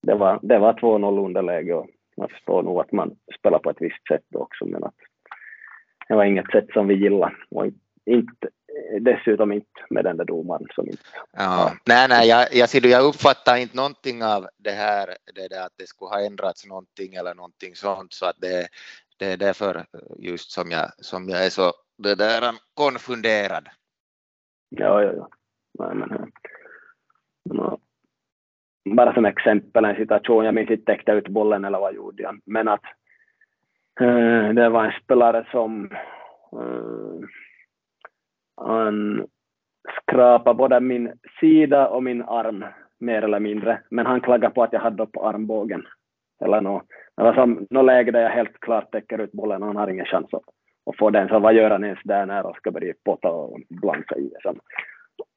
det var, det var 2-0 underläge och man förstår nog att man spelar på ett visst sätt också, men att det var inget sätt som vi gillade och inte, dessutom inte med den där domaren som inte... Ja. Nej, nej, jag, jag, ser, jag uppfattar inte någonting av det här, det där att det skulle ha ändrats någonting eller någonting sånt, så att det, det är därför just som jag, som jag är så det där konfunderad. Ja, ja, ja. Nej, men, no. Bara som exempel en situation, jag minns inte täckte ut bollen eller vad gjorde jag, men att äh, det var en spelare som äh, han skrapade både min sida och min arm mer eller mindre, men han klagade på att jag hade på armbågen. Eller nå, det var som något läge där jag helt klart täcker ut bollen och han har ingen chans att, att få den, så vad gör han ens där när han ska börja potta och blanka i det.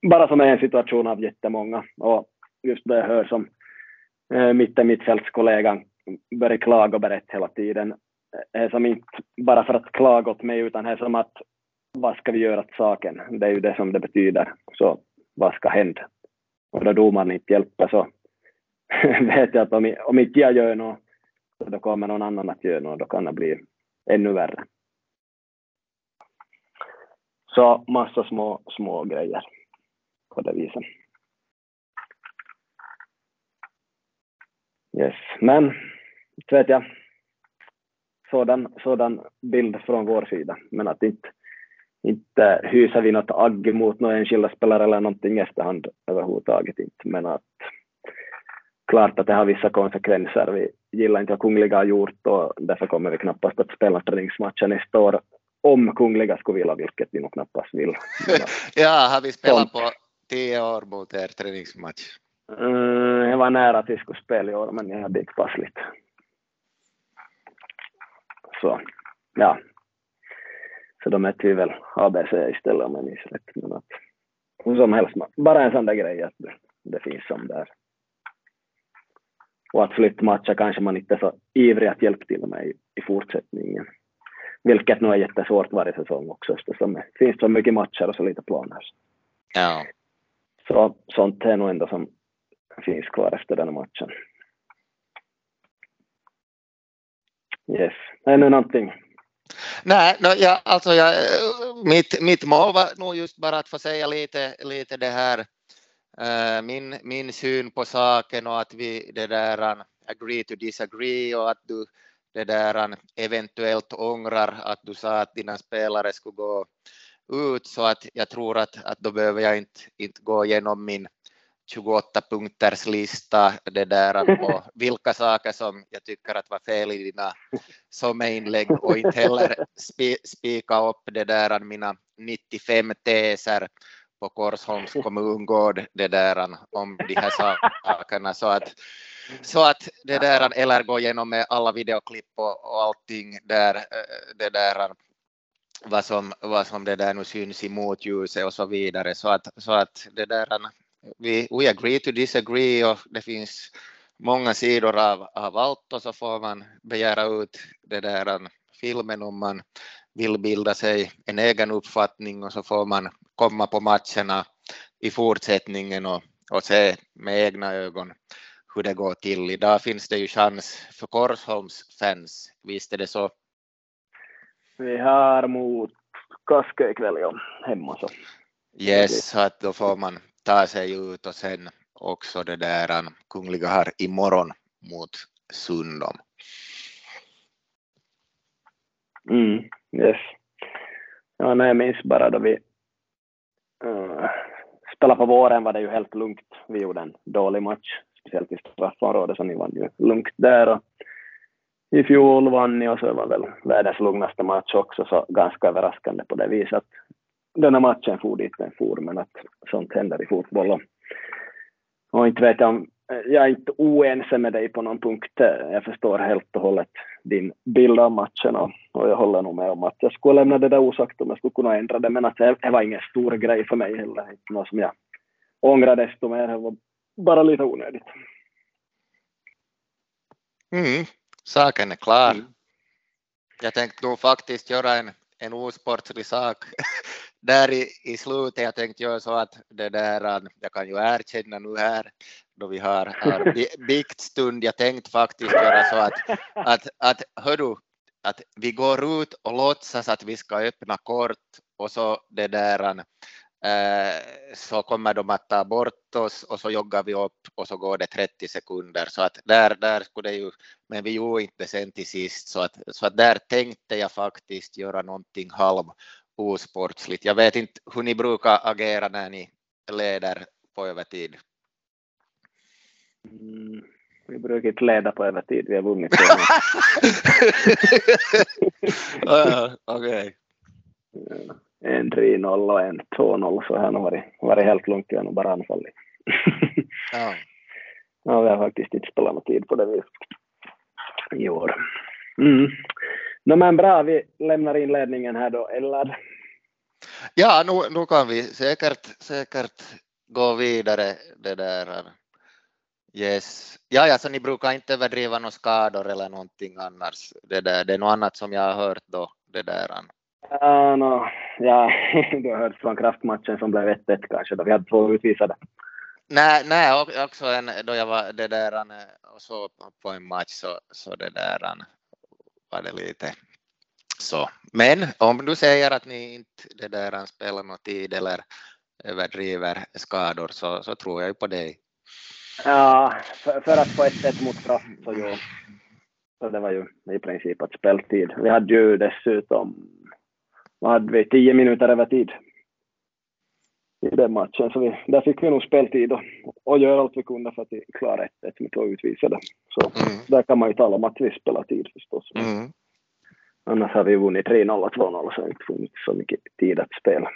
Bara som en situation av jättemånga. Och just det jag hör som äh, mittfältskollegan börjar klaga och berätta hela tiden, är som inte bara för att klaga åt mig, utan det är som att vad ska vi göra åt saken? Det är ju det som det betyder. Så vad ska hända? Och då domaren inte hjälper så vet jag att om, om inte jag gör något, då kommer någon annan att göra något. Då kan det bli ännu värre. Så massa små, små grejer på det viset. Yes, men vet jag, sådan, sådan bild från vår sida, men att inte inte hyser vi något agg mot några enskilda spelare eller någonting i efterhand överhuvudtaget inte, men att klart att det har vissa konsekvenser. Vi gillar inte vad Kungliga har gjort och därför kommer vi knappast att spela träningsmatcher nästa år om Kungliga skulle vilja, vilket vi nog knappast vill. ja, har vi spelat på tio år mot er träningsmatch? Mm, jag var nära att vi skulle spela i år, men jag hade inte passligt. Så, ja. Så då mötte vi väl ABC istället om jag minns rätt. Men att, hur som helst, bara en sån där grej att det, det finns som där. Och att flyttmatcher kanske man inte är så ivrig att hjälpa till med i, i fortsättningen. Vilket nog är jättesvårt varje säsong också eftersom det finns så mycket matcher och så lite planer. Ja. Så sånt är nog ändå som finns kvar efter den matchen. Yes. Ännu någonting? Nej, no, ja, alltså jag, mitt, mitt mål var nog just bara att få säga lite, lite det här, äh, min, min syn på saken och att vi det där eh, agree to disagree och att du det där eh, eventuellt ångrar att du sa att dina spelare skulle gå ut. Så att jag tror att, att då behöver jag inte, inte gå igenom min 28 punkters lista det där på vilka saker som jag tycker att var fel i dina sommarinlägg och inte heller spika upp det där mina 95 teser på Korsholms kommungård det där om de här sakerna så att så att det där eller gå igenom med alla videoklipp och, och allting där det där vad som, vad som det där nu syns i motljuset och så vidare så att, så att det där vi we agree to disagree och det finns många sidor av, av allt och så får man begära ut det där filmen om man vill bilda sig en egen uppfattning och så får man komma på matcherna i fortsättningen och, och se med egna ögon hur det går till. Idag finns det ju chans för Korsholms fans, visst är det så? Vi har mot Kaskö ikväll, ja, hemma så. Yes, så att då får man tar sig ut och sen också det där Kungliga har imorgon mot Sundom. Mm, yes. Ja, nej, jag minns bara då vi uh, spelade på våren var det ju helt lugnt. Vi gjorde en dålig match, speciellt i straffområdet, så ni vann ju lugnt där. Och I fjol vann ni och så var väl världens lugnaste match också, så ganska överraskande på det viset den här matchen for dit den for, men att sånt händer i fotboll. Och, och inte vet jag jag är inte oense med dig på någon punkt. Jag förstår helt och hållet din bild av matchen och, och jag håller nog med om att jag skulle lämna det där osagt om jag skulle kunna ändra det, men att det, det var ingen stor grej för mig heller. Inte något som jag ångrar desto mer. Det var bara lite onödigt. Mm, saken är klar. Mm. Jag tänkte nog faktiskt göra en, en osportslig sak där i, i slutet, jag tänkte göra så att det där, jag kan ju erkänna nu här, då vi har, har biktstund, jag tänkte faktiskt göra så att, att, att hördu, att vi går ut och låtsas att vi ska öppna kort och så det där äh, så kommer de att ta bort oss och så joggar vi upp och så går det 30 sekunder. Så att där, där skulle det ju, men vi gjorde inte sen till sist. Så att, så att där tänkte jag faktiskt göra någonting halv osportsligt. Jag vet inte hur ni brukar agera när ni leder på övertid. Mm, vi brukar inte leda på övertid, vi har vunnit. Okej. En 3-0 och en 2-0 så har nog varit, varit helt lugnt, vi har nog bara anfallit. ja. ja, vi har faktiskt inte spelat någon tid på det viset i år. Mm. No, men bra, vi lämnar inledningen här då, eller? Ja, nu, nu kan vi säkert, säkert gå vidare det där. Yes. Ja, ja, så ni brukar inte överdriva några skador eller någonting annars. Det, där, det är något annat som jag har hört då, det där. Uh, no, ja, du har hört från kraftmatchen som blev 1-1 kanske, då vi hade två utvisade. Nej, nej, också en, då jag var det där och så på en match så, så det där var det lite så. Men om du säger att ni inte det där spelar någon tid eller överdriver skador så, så tror jag ju på dig. Ja, för, för att få ett sätt mot straff så jo. Så det var ju i princip att speltid. Vi hade ju dessutom vad hade vi, tio minuter över tid i den matchen. Så vi, där fick vi nog speltid och, och göra allt vi kunde för att klara 1-1 med två utvisade. Så mm. där kan man ju tala om att vi spelar tid förstås. Mm. Annars har vi vunnit 3-0 och 2-0 så har inte funnits så mycket tid att spela.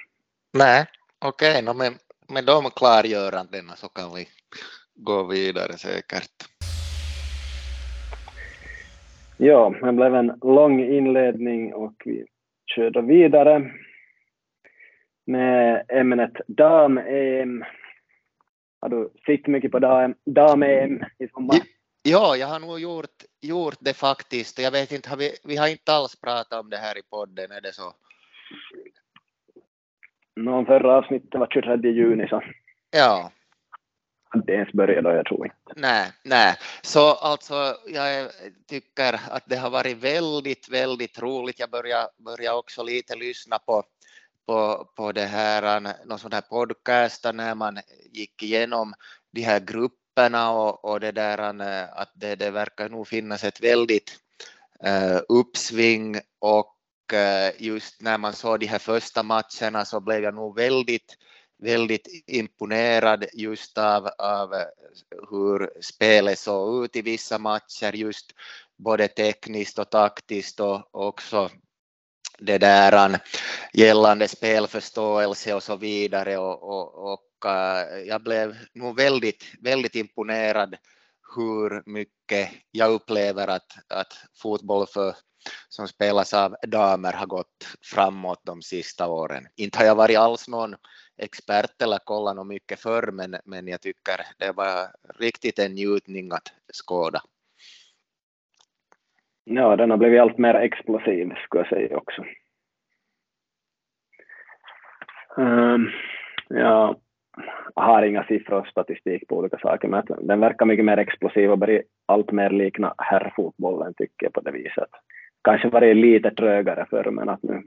Nej, okej, okay, no, med, med de klargörandena så kan vi gå vidare säkert. Ja, det blev en lång inledning och vi körde vidare med ämnet dam-EM. Har du sett mycket på dam-EM i sommar? Ja, jag har nog gjort, gjort det faktiskt. Jag vet inte, har vi, vi har inte alls pratat om det här i podden, är det så? Någon förra avsnittet var 23 juni så. Ja. Inte ens börjat då, jag tror inte. Nej, nej. Så alltså, jag tycker att det har varit väldigt, väldigt roligt. Jag börjar, börjar också lite lyssna på på, på det här, äh, någon sån här podcast äh, när man gick igenom de här grupperna och, och det där äh, att det, det verkar nog finnas ett väldigt uh, uppsving och uh, just när man såg de här första matcherna så blev jag nog väldigt väldigt imponerad just av, av hur spelet såg ut i vissa matcher, just både tekniskt och taktiskt och också det där gällande spelförståelse och så vidare och, och, och eh, jag blev nog väldigt, väldigt imponerad hur mycket jag upplever att, att fotboll för, som spelas av damer har gått framåt de sista åren. Inte har jag varit alls någon expert eller kollat något mycket förr, men, men jag tycker det var riktigt en njutning att skåda. Ja, den har blivit allt mer explosiv skulle jag säga också. Um, jag har inga siffror och statistik på olika saker, men den verkar mycket mer explosiv och börjar allt mer likna herrfotbollen tycker jag på det viset. Kanske varit lite trögare förr, men att nu,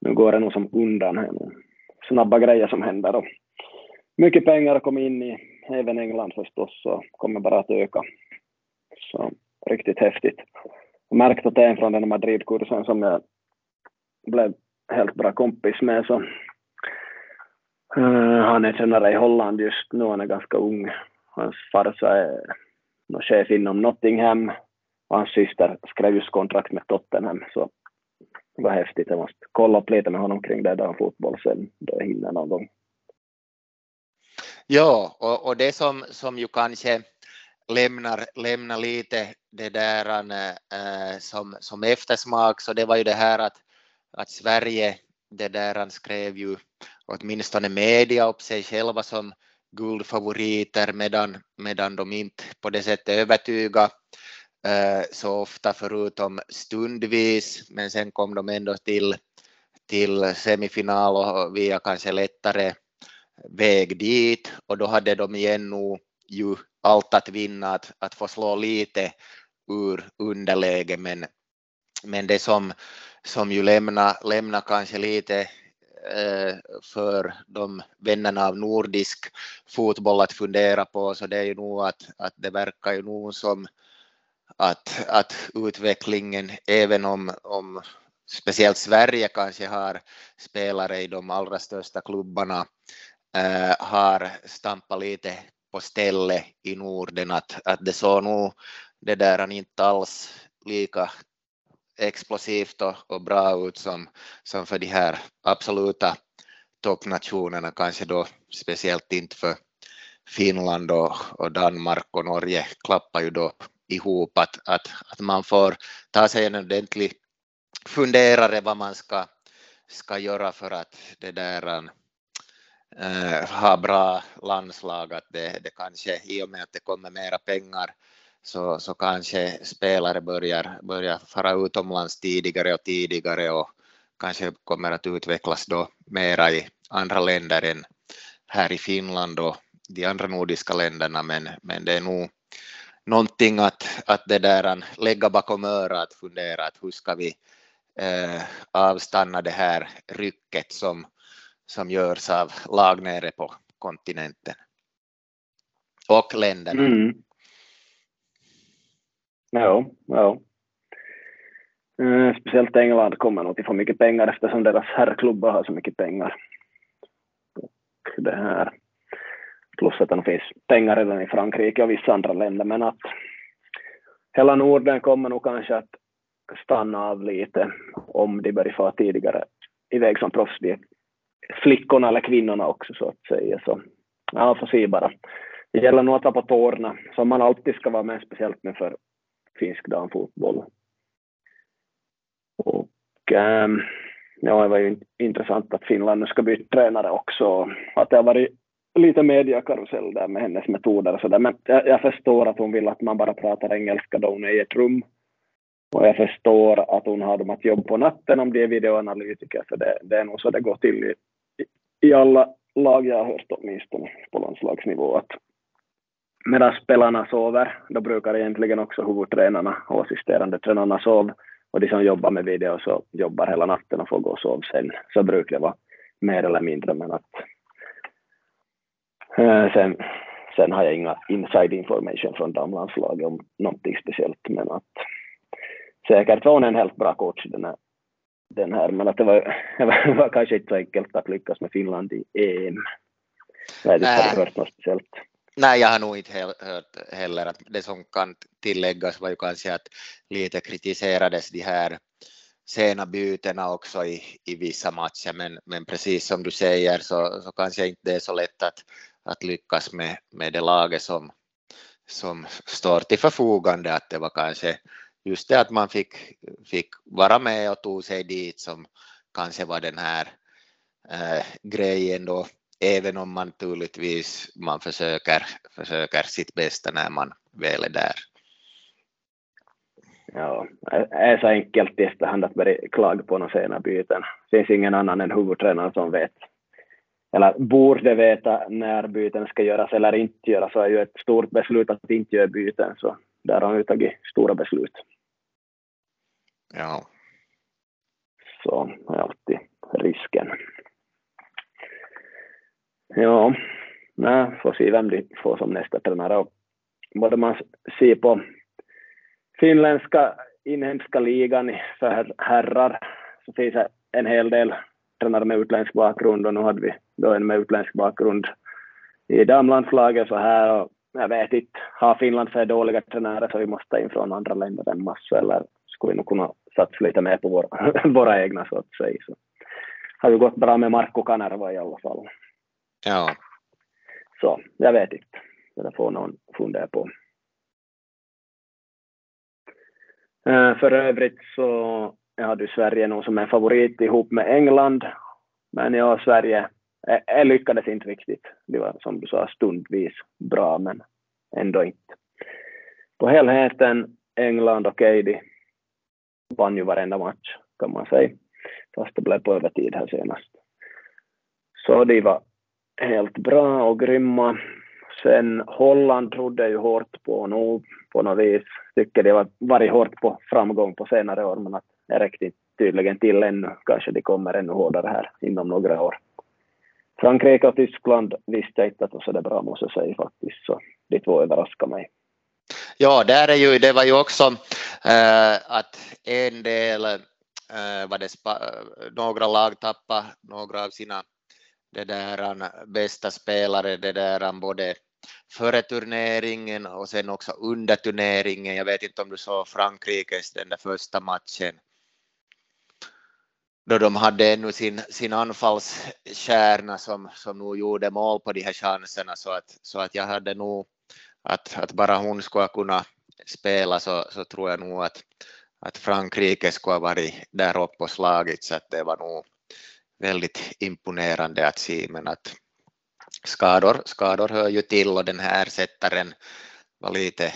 nu går det nog som undan här nu. Snabba grejer som händer och mycket pengar har kommit in i även England förstås, och kommer bara att öka. Så riktigt häftigt. Jag märkte att en från den Madridkursen som jag blev helt bra kompis med så uh, han är tjänare i Holland just nu, han är ganska ung. Hans farsa är chef inom Nottingham och hans syster skrev just kontrakt med Tottenham så det var häftigt. Jag måste kolla upp lite med honom kring det där fotboll sen då jag hinner någon gång. Ja, och, och det som, som ju kanske lämnar, lämnar lite det där äh, som, som eftersmak, så det var ju det här att, att Sverige, det där han skrev ju åtminstone media upp sig själva som guldfavoriter medan, medan de inte på det sättet övertyga äh, så ofta förutom stundvis, men sen kom de ändå till, till semifinal och via kanske lättare väg dit. Och då hade de igen nog ju allt att vinna, att, att få slå lite ur underläge, men, men det som, som ju lämnar, lämna kanske lite eh, för de vännerna av nordisk fotboll att fundera på, så det är ju nog att, att det verkar ju nog som att, att utvecklingen, även om, om speciellt Sverige kanske har spelare i de allra största klubbarna, äh, har stampat lite på stället i Norden att, att det såg nog det där inte alls lika explosivt och, och, bra ut som, som för de här absoluta toppnationerna, kanske då speciellt inte för Finland och, och Danmark och Norge klappar ju då ihop att, att, att man får ta sig en ordentlig funderare vad man ska, ska göra för att det där äh, ha bra landslag, att det, det kanske i och med att det kommer mera pengar så, så kanske spelare börjar, börjar fara utomlands tidigare och tidigare och kanske kommer att utvecklas då mera i andra länder än här i Finland och de andra nordiska länderna, men, men det är nog någonting att, att det där lägga bakom örat, fundera att hur ska vi eh, avstanna det här rycket som, som görs av lag nere på kontinenten och länderna. Mm. Ja, ja. Eh, speciellt England kommer nog att få mycket pengar eftersom deras herrklubbar har så mycket pengar. Och det här. Plus att det finns pengar redan i Frankrike och vissa andra länder, men att hela Norden kommer nog kanske att stanna av lite om de börjar få tidigare iväg som proffs, flickorna eller kvinnorna också så att säga. Så ja, får se bara. Det gäller nog att vara på tårna, som man alltid ska vara med, speciellt med för finsk damfotboll. Och ähm, ja, det var ju intressant att Finland nu ska byta tränare också, att det har varit lite mediakarusell där med hennes metoder och sådär, men jag, jag, förstår att hon vill att man bara pratar engelska då hon är i ett rum. Och jag förstår att hon har dem att jobba på natten om de är videoanalytiker, för det, det är nog så det går till i, i alla lag jag har hört åtminstone på landslagsnivå att medan spelarna sover, då brukar egentligen också huvudtränarna och assisterande tränarna sova och de som jobbar med video så jobbar hela natten och får gå och sova sen. Så brukar det vara mer eller mindre, men att äh, sen, sen har jag inga inside information från damlandslaget om någonting speciellt, men att säkert var hon en helt bra coach den här, den här men att det var, det var kanske inte så enkelt att lyckas med Finland i EM. Jag har inte hört något speciellt. Nej, jag har nog inte hört heller att det som kan tilläggas var ju kanske att lite kritiserades de här sena bytena också i, i vissa matcher, men, men precis som du säger så, så kanske inte det är så lätt att, att lyckas med, med det laget som, som står till förfogande, att det var kanske just det att man fick, fick vara med och tog sig dit som kanske var den här äh, grejen då även om man naturligtvis man försöker, försöker sitt bästa när man väl är där. Ja, det är så enkelt i efterhand att börja klaga på några sena byten. Det finns ingen annan än huvudtränaren som vet, eller borde veta när byten ska göras eller inte göras. Så är ju ett stort beslut att inte göra byten, så där har han ju tagit stora beslut. Ja. Så är alltid risken. Ja, nej, får se vem de får som nästa tränare. Och både man ser på finländska inhemska ligan för herrar så finns det en hel del tränare med utländsk bakgrund och nu hade vi då en med utländsk bakgrund i damlandslaget så här och jag vet inte, har Finland för dåliga tränare så vi måste ta in från andra länder en massa eller skulle vi nog kunna satsa lite mer på våra, våra egna så att säga. Så har ju gått bra med Marco Kanerva i alla fall. Ja. Så jag vet inte. Det får någon fundera på. Uh, för övrigt så jag hade Sverige nog som en favorit ihop med England. Men ja, Sverige jag, jag lyckades inte riktigt. Det var som du sa stundvis bra, men ändå inte. På helheten, England och Katie vann ju varenda match kan man säga, fast det blev på övertid här senast. Så de var helt bra och grymma. Sen Holland trodde ju hårt på nu på något vis. Tycker de har varit hårt på framgång på senare år men att det räckte tydligen till ännu. Kanske de kommer ännu hårdare här inom några år. Frankrike och Tyskland visste jag inte att de var så det bra måste jag säga faktiskt, så de två överraskade mig. Ja, där är ju, det var ju också äh, att en del, eh, äh, var det spa, några lag tappade några av sina det där bästa spelare, det där både före turneringen och sen också under turneringen. Jag vet inte om du såg Frankrikes den där första matchen då de hade ännu sin, sin anfallskärna som, som nog gjorde mål på de här chanserna så att, så att jag hade nog att, att bara hon skulle kunna spela så, så tror jag nog att, att Frankrike skulle ha varit där uppe och slagit så att det var nog väldigt imponerande att se, men att skador, skador hör ju till och den här ersättaren var lite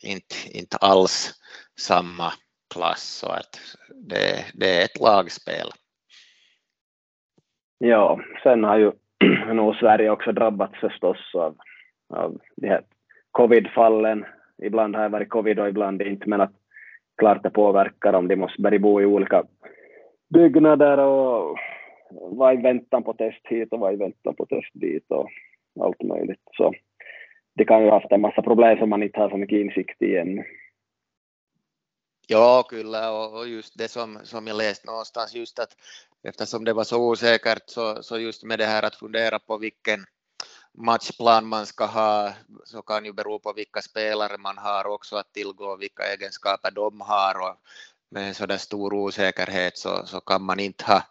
inte, inte alls samma klass så att det, det är ett lagspel. Ja, sen har ju nog Sverige också drabbats förstås av, av de här covidfallen, Ibland har det varit covid och ibland inte, men att klart det påverkar om de måste börja bo i olika byggnader och vara i väntan på test hit och vara i väntan på test dit och allt möjligt. Så det kan ju ha haft en massa problem som man inte har så mycket insikt i ännu. Ja, kyllä, och just det som, som jag läst någonstans, just att eftersom det var så osäkert så, så just med det här att fundera på vilken matchplan man ska ha, så kan ju bero på vilka spelare man har också att tillgå, vilka egenskaper de har och med en sådär stor osäkerhet så, så kan man inte ha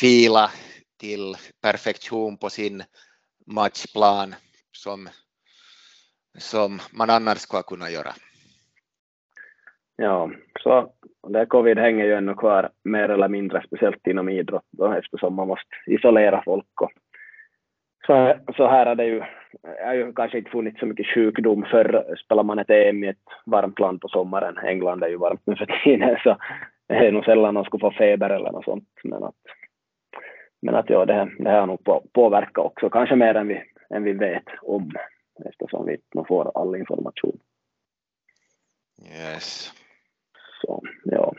fila till perfektion på sin matchplan som, som man annars ska kunna göra. Ja, så det covid hänger ju ännu kvar mer eller mindre, speciellt inom idrott då, eftersom man måste isolera folk. Och så, så här har det ju, har ju kanske inte funnits så mycket sjukdom för spelar man ett EM i ett varmt land på sommaren, England är ju varmt nu för tiden, så det är nog sällan någon skulle få feber eller något sånt. Men att, men att ja, det, det har nog på, påverkat också, kanske mer än vi, än vi vet om, eftersom vi inte får all information. Yes. Så, ja.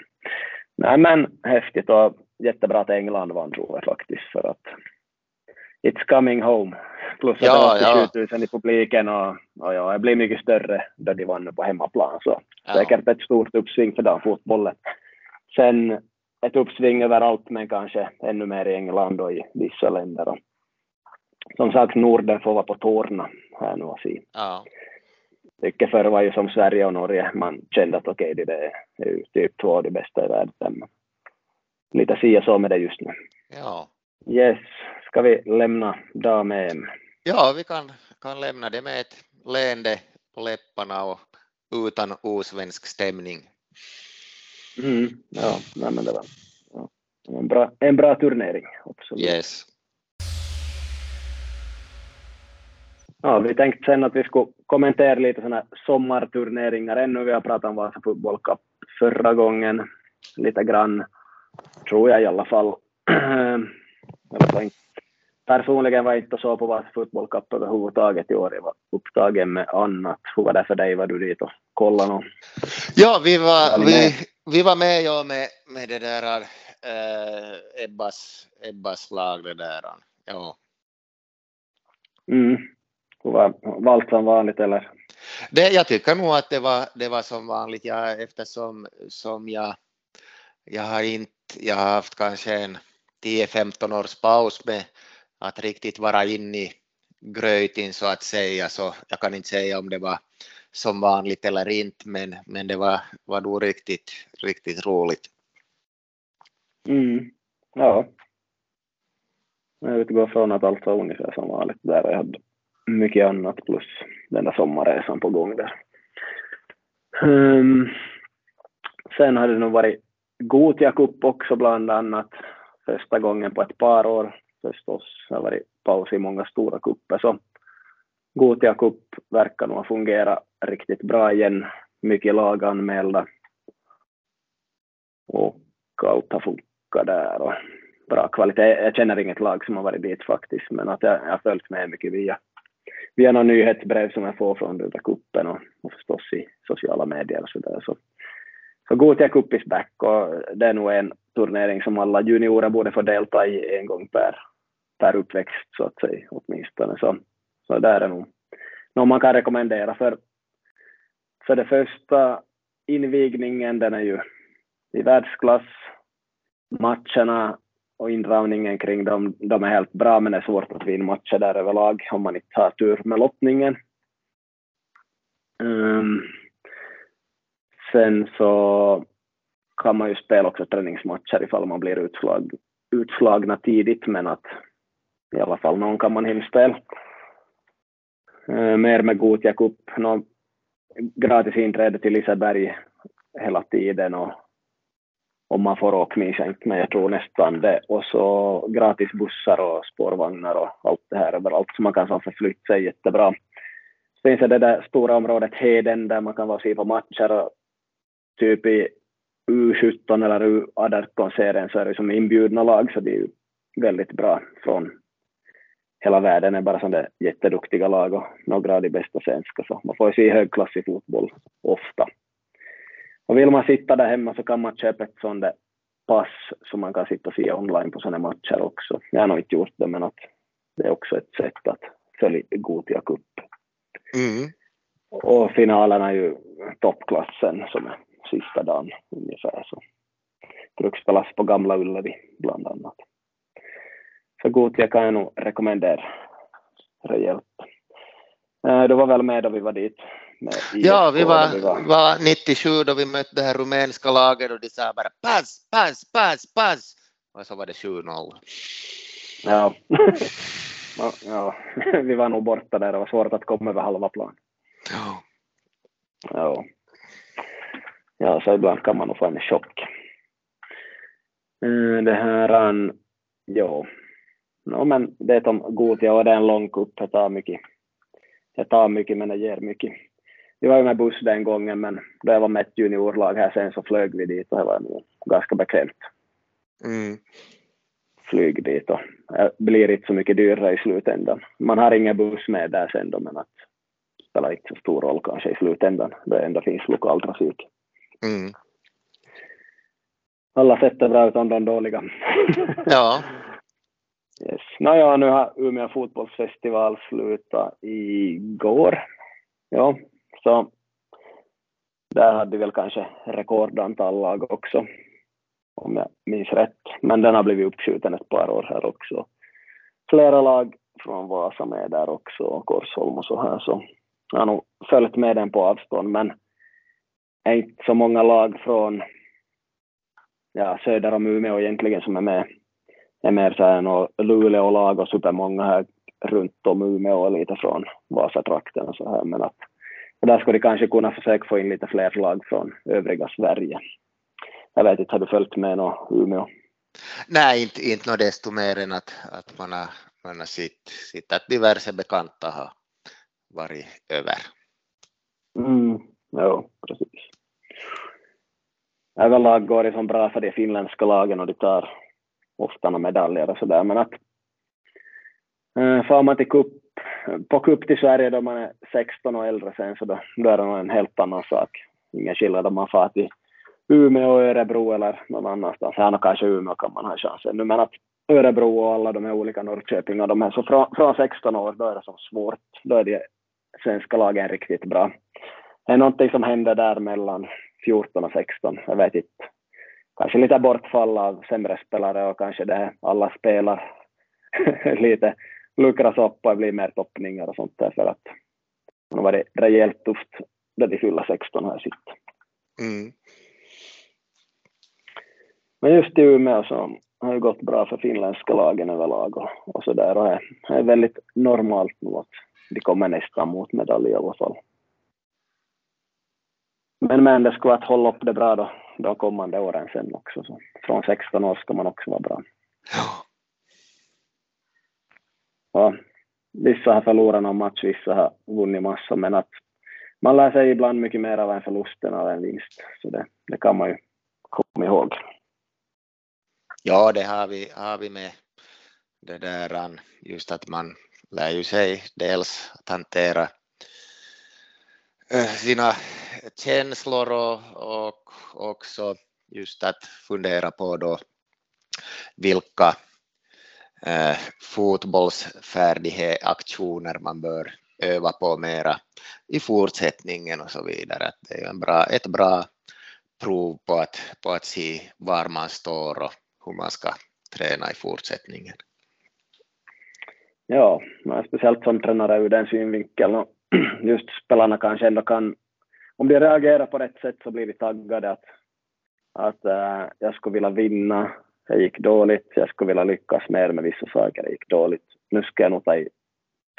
Nej men häftigt och jättebra att England vann tror jag faktiskt för att It's coming home. Plus att ja, det var 87 000 i publiken och, och ja, det blir mycket större då de vann på hemmaplan så ja. säkert ett stort uppsving för damfotbollen. Sen ett uppsving överallt men kanske ännu mer i England och i vissa länder. Och, som sagt, Norden får vara på tårna här nu och se. Ja mycket förr var ju som Sverige och Norge, man kände att okej, okay, det är ju typ två av de bästa i världen. Lite si och så med det just nu. Ja. Yes, ska vi lämna dam-EM? Ja, vi kan, kan lämna det med ett leende på läpparna och utan osvensk stämning. Mm, ja, nej, men det var ja, en, bra, en bra turnering. Absolut. Yes. Ja, vi tänkte sen att vi skulle kommentera lite sådana sommarturneringar ännu. Vi har pratat om Vasa Football Cup förra gången, lite grann, tror jag i alla fall. Personligen var jag inte så på Vasa Football Cup överhuvudtaget i år. Jag var upptagen med annat. Hur var det för dig? Var du dit och kollade något? Ja, vi var, vi, vi var med, ja, med, med det där äh, Ebbas, Ebbas lag, det där. Ja. Mm var valt som vanligt eller? Det, jag tycker nog att det var, det var som vanligt ja, eftersom som jag, jag har inte, jag har haft kanske en 10-15 års paus med att riktigt vara inne i gröten så att säga så jag kan inte säga om det var som vanligt eller inte men, men det var, var nog riktigt, riktigt roligt. Mm. Ja. Jag utgår från att allt var ungefär som vanligt där jag hade mycket annat plus den där sommarresan på gång där. Um, sen har det nog varit Gotia Cup också bland annat, första gången på ett par år förstås. Det har varit paus i många stora kupper så Gotia Cup verkar nog fungera riktigt bra igen. Mycket lag anmälda och allt har funkat där och bra kvalitet. Jag känner inget lag som har varit dit faktiskt men att jag har följt med mycket via via några nyhetsbrev som jag får från den där kuppen och, och förstås i sociala medier och så där. Så, så Gothia Cup is back och det är nog en turnering som alla juniorer borde få delta i en gång per, per uppväxt så att säga åtminstone. Så, så där är nog något man kan rekommendera för, för det första invigningen den är ju i världsklass. Matcherna och inramningen kring dem, de är helt bra, men det är svårt att vinna matcher där överlag om man inte har tur med lottningen. Um, sen så kan man ju spela också träningsmatcher ifall man blir utslag, utslagna tidigt, men att i alla fall någon kan man hinna mer med Gothia Cup, no, gratis inträde till Liseberg hela tiden och om man får åka men jag tror nästan det. Och så gratis bussar och spårvagnar och allt det här överallt, så man kan så förflytta sig jättebra. Så finns det det där stora området Heden där man kan vara och se på matcher och typ i U17 eller U18-serien så är det som inbjudna lag, så det är ju väldigt bra från hela världen är bara sådana jätteduktiga lag och några av de bästa svenska, så man får ju se högklassig fotboll ofta. Och vill man sitta där hemma så kan man köpa ett sånt där pass som man kan sitta och se online på sådana matcher också. Jag har nog inte gjort det, men att det är också ett sätt att följa Gotia Cup. Mm. Och finalerna är ju toppklassen som är sista dagen ungefär. Så bruksspelas på Gamla Ullevi bland annat. Så Gotia kan jag nog rekommendera rejält. Eh, du var väl med då vi var dit? ja, vi var, vi var... var 97 då vi mötte det här rumänska laget och de sa bara pass, pass, pass, pass. Och så var det 7-0. Ja. ja, vi var nog borta där. Det var svårt att komma över halva plan. Ja. Ja. Ja, så ibland kan man nog få en chock. Eh, det här, ja, no, men det är som Gotia och det är en lång kupp, det tar mycket. Det tar mycket men det ger mycket. Vi var ju med buss den gången men då jag var med ett juniorlag här sen så flög vi dit och det var ganska bekvämt. Mm. Flyg dit och det blir inte så mycket dyrare i slutändan. Man har ingen buss med där sen då men att det spelar inte så stor roll kanske i slutändan då det ändå finns lokaltrafik. Mm. Alla sätt är bra utom de dåliga. ja. Yes. Nåja, nu har Umeå fotbollsfestival slutat igår. Ja, så där hade vi väl kanske rekordantal lag också, om jag minns rätt. Men den har blivit uppskjuten ett par år här också. Flera lag från Vasa med där också, och Korsholm och så här, så jag har nog följt med den på avstånd, men är inte så många lag från ja, söder om Umeå egentligen som är med. Här Luleå-lag och supermånga här runt om Umeå och lite från Vasatrakten och så här, men att där skulle de kanske kunna försöka få in lite fler lag från övriga Sverige. Jag vet inte, har du följt med något Umeå? Nej, inte, inte något desto mer än att, att man har, man har sett, sett att diverse bekanta har varit över. Mm, jo, precis. Överlag går det som bra för de finländska lagen och de tar ofta några medaljer och sådär, men att eh, äh, får man till cup på cup till Sverige då man är 16 och äldre sen så då, då är det nog en helt annan sak. Ingen skillnad om man far till Umeå, Örebro eller någon annanstans. Här kanske Umeå kan man ha chansen nu men att Örebro och alla de här olika Norrköping och de här så från, från 16 år då är det så svårt. Då är de svenska lagen riktigt bra. Det är någonting som händer där mellan 14 och 16. Jag vet inte. Kanske lite bortfall av sämre spelare och kanske det alla spelar lite luckras upp och blir mer toppningar och sånt där för att det har varit rejält tufft där de fyller 16 här sitt. Mm. Men just i Umeå så har det gått bra för finländska lagen överlag och, och så där och det är väldigt normalt nu att de kommer nästan mot medalj i alla fall. Men, men det skulle vara att hålla upp det bra då, de kommande åren sen också. Så från 16 år ska man också vara bra. Ja. Vissa har förlorat någon match, vissa har vunnit massor, men att man lär sig ibland mycket mer av en förlust än av en vinst. Så det, det kan man ju komma ihåg. Ja, det har vi, har vi med det där just att man lär ju sig dels att hantera Eh, sina känslor och, och också just att fundera på då vilka eh, fotbollsfärdighetsaktioner man bör öva på mera i fortsättningen och så vidare. Att det är en bra, ett bra prov på att, på att se var man står och hur man ska träna i fortsättningen. Ja, speciellt som tränare ur den synvinkeln och just spelarna kanske ändå kan, om de reagerar på rätt sätt så blir de taggade att, att äh, jag skulle vilja vinna, det gick dåligt, jag skulle vilja lyckas mer med vissa saker, det gick dåligt. Nu ska jag nog ta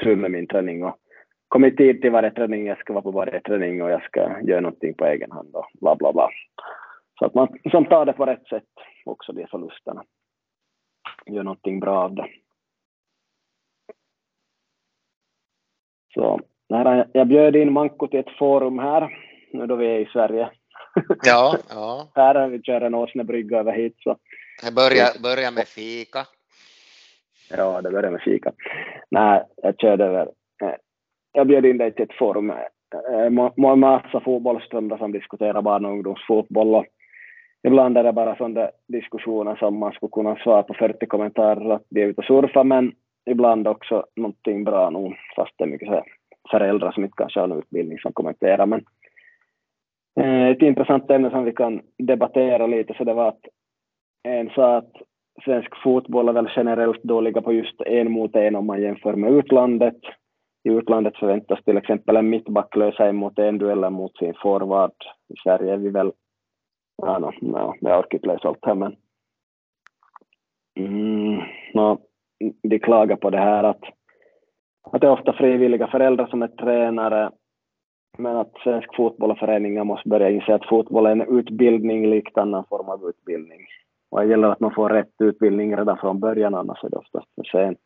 tur med min träning och komma i tid till varje träning, jag ska vara på varje träning och jag ska göra någonting på egen hand och bla bla bla. Så att man som tar det på rätt sätt, också de förlusterna. Gör någonting bra av det. Så när jag bjöd in Manko till ett forum här, nu då vi är i Sverige. Ja, ja. här vi kör en åsnebrygga över hit så det börjar, börjar med fika. Ja, det börjar med fika. Nej, jag körde över. Eh, jag bjöd in dig till ett forum med en massa fotbollsstundar som diskuterar barn och ungdomsfotboll. Och ibland är det bara sådana diskussioner som man skulle kunna svara på 40 kommentarer att de är ute och surfa, men ibland också någonting bra nog, fast det är mycket så föräldrar som inte kanske har någon utbildning som kommenterar. Men eh, ett intressant ämne som vi kan debattera lite, så det var att en sa att svensk fotboll är väl generellt dåliga på just en mot en om man jämför med utlandet. I utlandet förväntas till exempel en mittback lösa en mot en dueller mot sin forward. I Sverige är vi väl, ja, no, no, jag orkar inte läsa allt här men mm, no, de klagar på det här att, att det är ofta frivilliga föräldrar som är tränare men att svensk fotboll och föreningar måste börja inse att fotboll är en utbildning likt annan form av utbildning. Och det gäller att man får rätt utbildning redan från början, annars är det oftast för sent.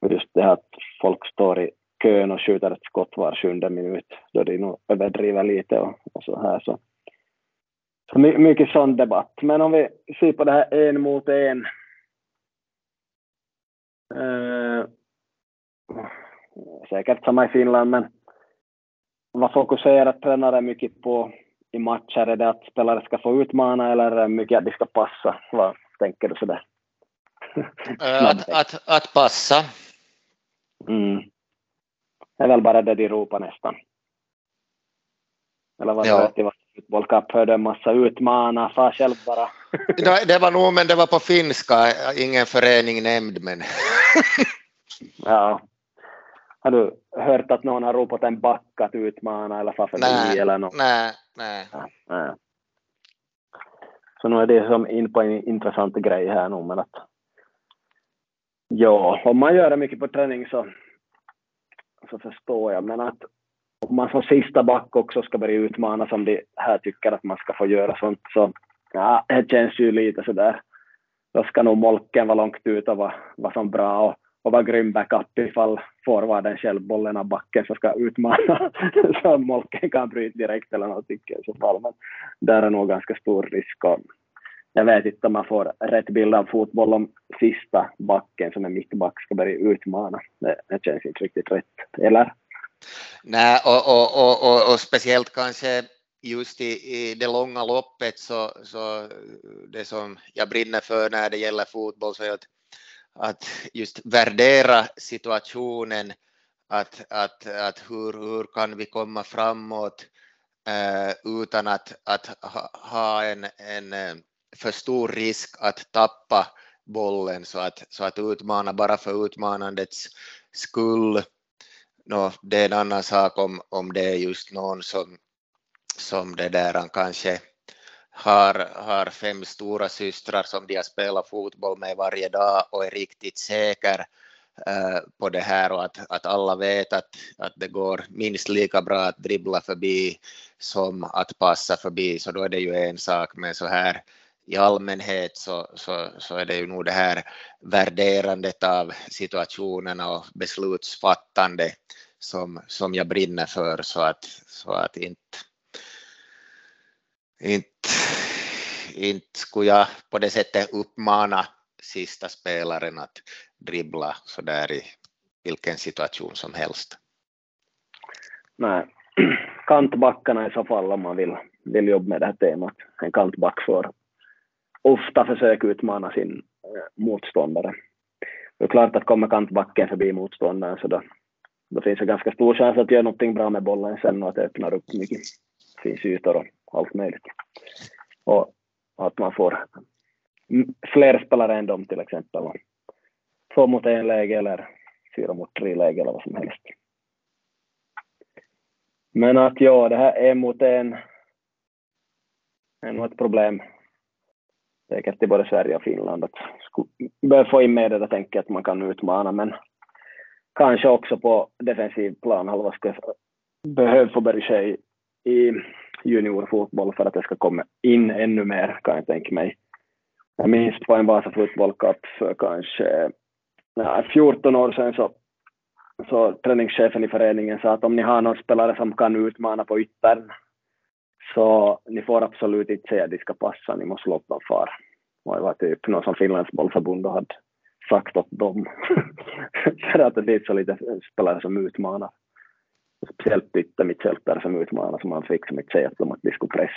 Och just det här att folk står i kön och skjuter ett skott var sjunde minut, då de nog överdriver lite och, och så här. Så, så mycket sån debatt. Men om vi ser på det här en mot en. Eh, säkert samma i Finland, men vad fokuserar tränare mycket på i matcher? Är det att spelare ska få utmana eller är det mycket att de ska passa? Vad tänker du sådär? Att, att, att passa. Mm. Det är väl bara det de ropar nästan. Eller vad ja. det var Football Cup hörde en massa utmana, far själv bara. det var nog, men det var på finska, ingen förening nämnd men. ja, har du hört att någon har ropat en back att utmana eller förbi eller något? Nej, nej. Ja, nej. Så nu är det som in på en intressant grej här nu, men att ja, om man gör det mycket på träning så, så förstår jag, men att om man som sista back också ska börja utmana som de här tycker att man ska få göra sånt så ja, det känns ju lite sådär. Då ska nog molken vara långt ut och vara, vara som bra och och vara grym backup ifall forwarden själv bollen av backen så ska utmana så Molken kan bryta direkt eller någonting i så fall. Men där är nog ganska stor risk. Och jag vet inte om man får rätt bild av fotboll om sista backen som är mittback ska börja utmana. Det, det känns inte riktigt rätt. Eller? Nej, och, och, och, och, och speciellt kanske just i, i det långa loppet så, så det som jag brinner för när det gäller fotboll så är att att just värdera situationen, att, att, att hur, hur kan vi komma framåt eh, utan att, att ha, ha en, en eh, för stor risk att tappa bollen så att, så att utmana bara för utmanandets skull. No, det är en annan sak om, om det är just någon som, som det där han kanske har, har fem stora systrar som de har spelat fotboll med varje dag och är riktigt säker eh, på det här och att, att alla vet att, att det går minst lika bra att dribbla förbi som att passa förbi, så då är det ju en sak, men så här i allmänhet så, så, så är det ju nog det här värderandet av situationerna och beslutsfattande som, som jag brinner för så att, så att inte, inte inte skulle jag på det sättet uppmana sista spelaren att dribbla så där i vilken situation som helst. Nej, kantbackarna i så fall om man vill, vill jobba med det här temat. En kantback får ofta försöka utmana sin eh, motståndare. Det är klart att kommer kantbacken förbi motståndaren så då, då finns det ganska stor chans att göra någonting bra med bollen sen och att det öppnar upp mycket. Det finns ytor och allt möjligt. Och att man får fler spelare än dem till exempel. Två mot en läge eller fyra mot tre läge eller vad som helst. Men att ja, det här en mot en är nog ett problem. Säkert i både Sverige och Finland. Att börja få in med det där tänket att man kan utmana, men kanske också på defensiv plan halva ska behöva få börja ske i juniorfotboll för att det ska komma in ännu mer kan jag tänka mig. Jag minns på en Vasa Football Cup för kanske ja, 14 år sedan så, så träningschefen i föreningen sa att om ni har någon spelare som kan utmana på yttern så ni får absolut inte säga att de ska passa, ni måste låta dem fara. Och det var typ någon som Finlands bollförbund hade sagt åt dem. för att det är så lite spelare som utmanar speciellt yttermittfältare som utmanar som man fick som inte säga att de att de skulle pressa.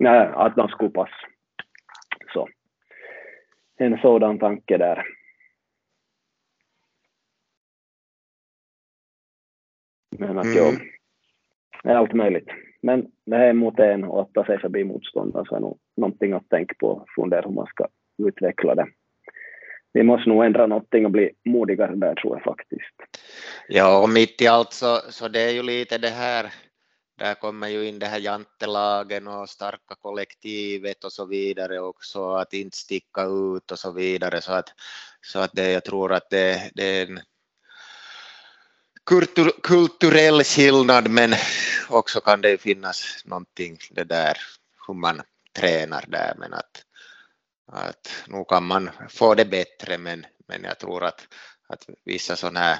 Nej, att de skulle passa. Så. En sådan tanke där. Men att mm. ja, det är allt möjligt. Men det här är mot en och att ta sig förbi motståndaren så är nog någonting att tänka på och fundera hur man ska utveckla det. Vi måste nog ändra någonting och bli modigare där tror jag faktiskt. Ja, och mitt i allt så, så det är ju lite det här där kommer ju in det här jantelagen och starka kollektivet och så vidare också, att inte sticka ut och så vidare. Så att, så att det, jag tror att det, det är en kultur, kulturell skillnad, men också kan det finnas någonting det där hur man tränar där, men att, att nog kan man få det bättre, men, men jag tror att, att vissa sådana här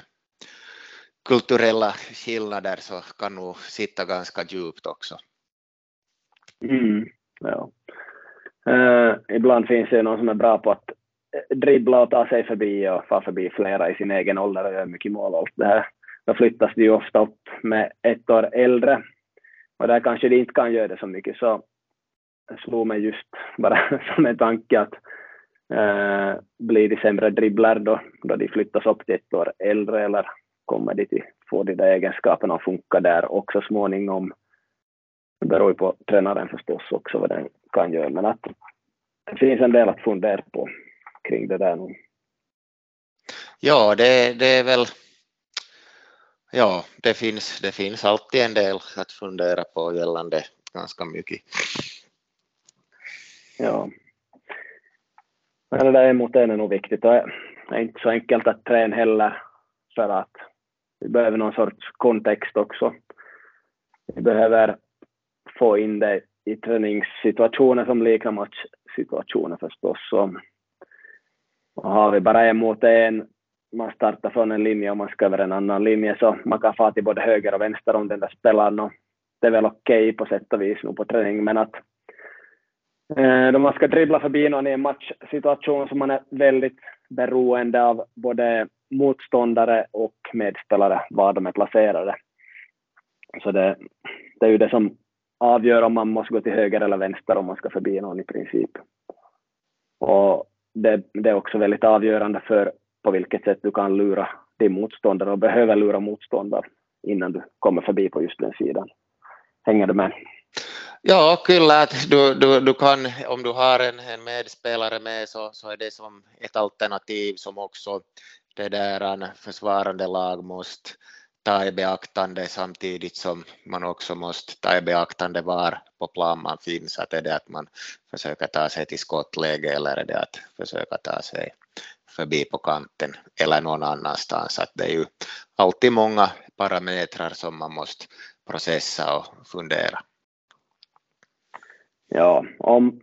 kulturella skillnader så kan nog sitta ganska djupt också. Mm, ja. Uh, ibland finns det någon som är bra på att eh, dribbla och ta sig förbi och få förbi flera i sin egen ålder och gör mycket mål och allt det här. Då flyttas det ju ofta upp med ett år äldre och där kanske de inte kan göra det så mycket så slog mig just bara som en tanke att eh, blir de sämre dribblar då, då de flyttas upp till ett år äldre eller kommer de till få de där egenskaperna att funka där också småningom. Det beror ju på tränaren förstås också vad den kan göra, men att det finns en del att fundera på kring det där nu. Ja, det, det är väl Ja, det finns, det finns alltid en del att fundera på gällande ganska mycket. Ja. Men det där emot en är nog viktigt och det är inte så enkelt att träna heller för att vi behöver någon sorts kontext också. Vi behöver få in det i träningssituationer som liknar matchsituationer förstås. Så, och har vi bara en mot en, man startar från en linje och man ska över en annan linje, så man kan få till både höger och vänster om den där spelaren. Och det är väl okej okay på sätt och vis nu på träning, men att eh, då man ska dribbla förbi någon i en matchsituation så man är väldigt beroende av både motståndare och medspelare, var de är placerade. Så det, det är ju det som avgör om man måste gå till höger eller vänster om man ska förbi någon i princip. Och det, det är också väldigt avgörande för på vilket sätt du kan lura din motståndare och behöver lura motståndare innan du kommer förbi på just den sidan. Hänger du med? Ja, kyllä. Att du, du, du kan, om du har en, en medspelare med så, så är det som ett alternativ som också det där en försvarande lag måste ta i beaktande samtidigt som man också måste ta i beaktande var på plan man finns. Att är det att man försöker ta sig till skottläge eller är det att försöka ta sig förbi på kanten eller någon annanstans. Att det är ju alltid många parametrar som man måste processa och fundera. Ja, om,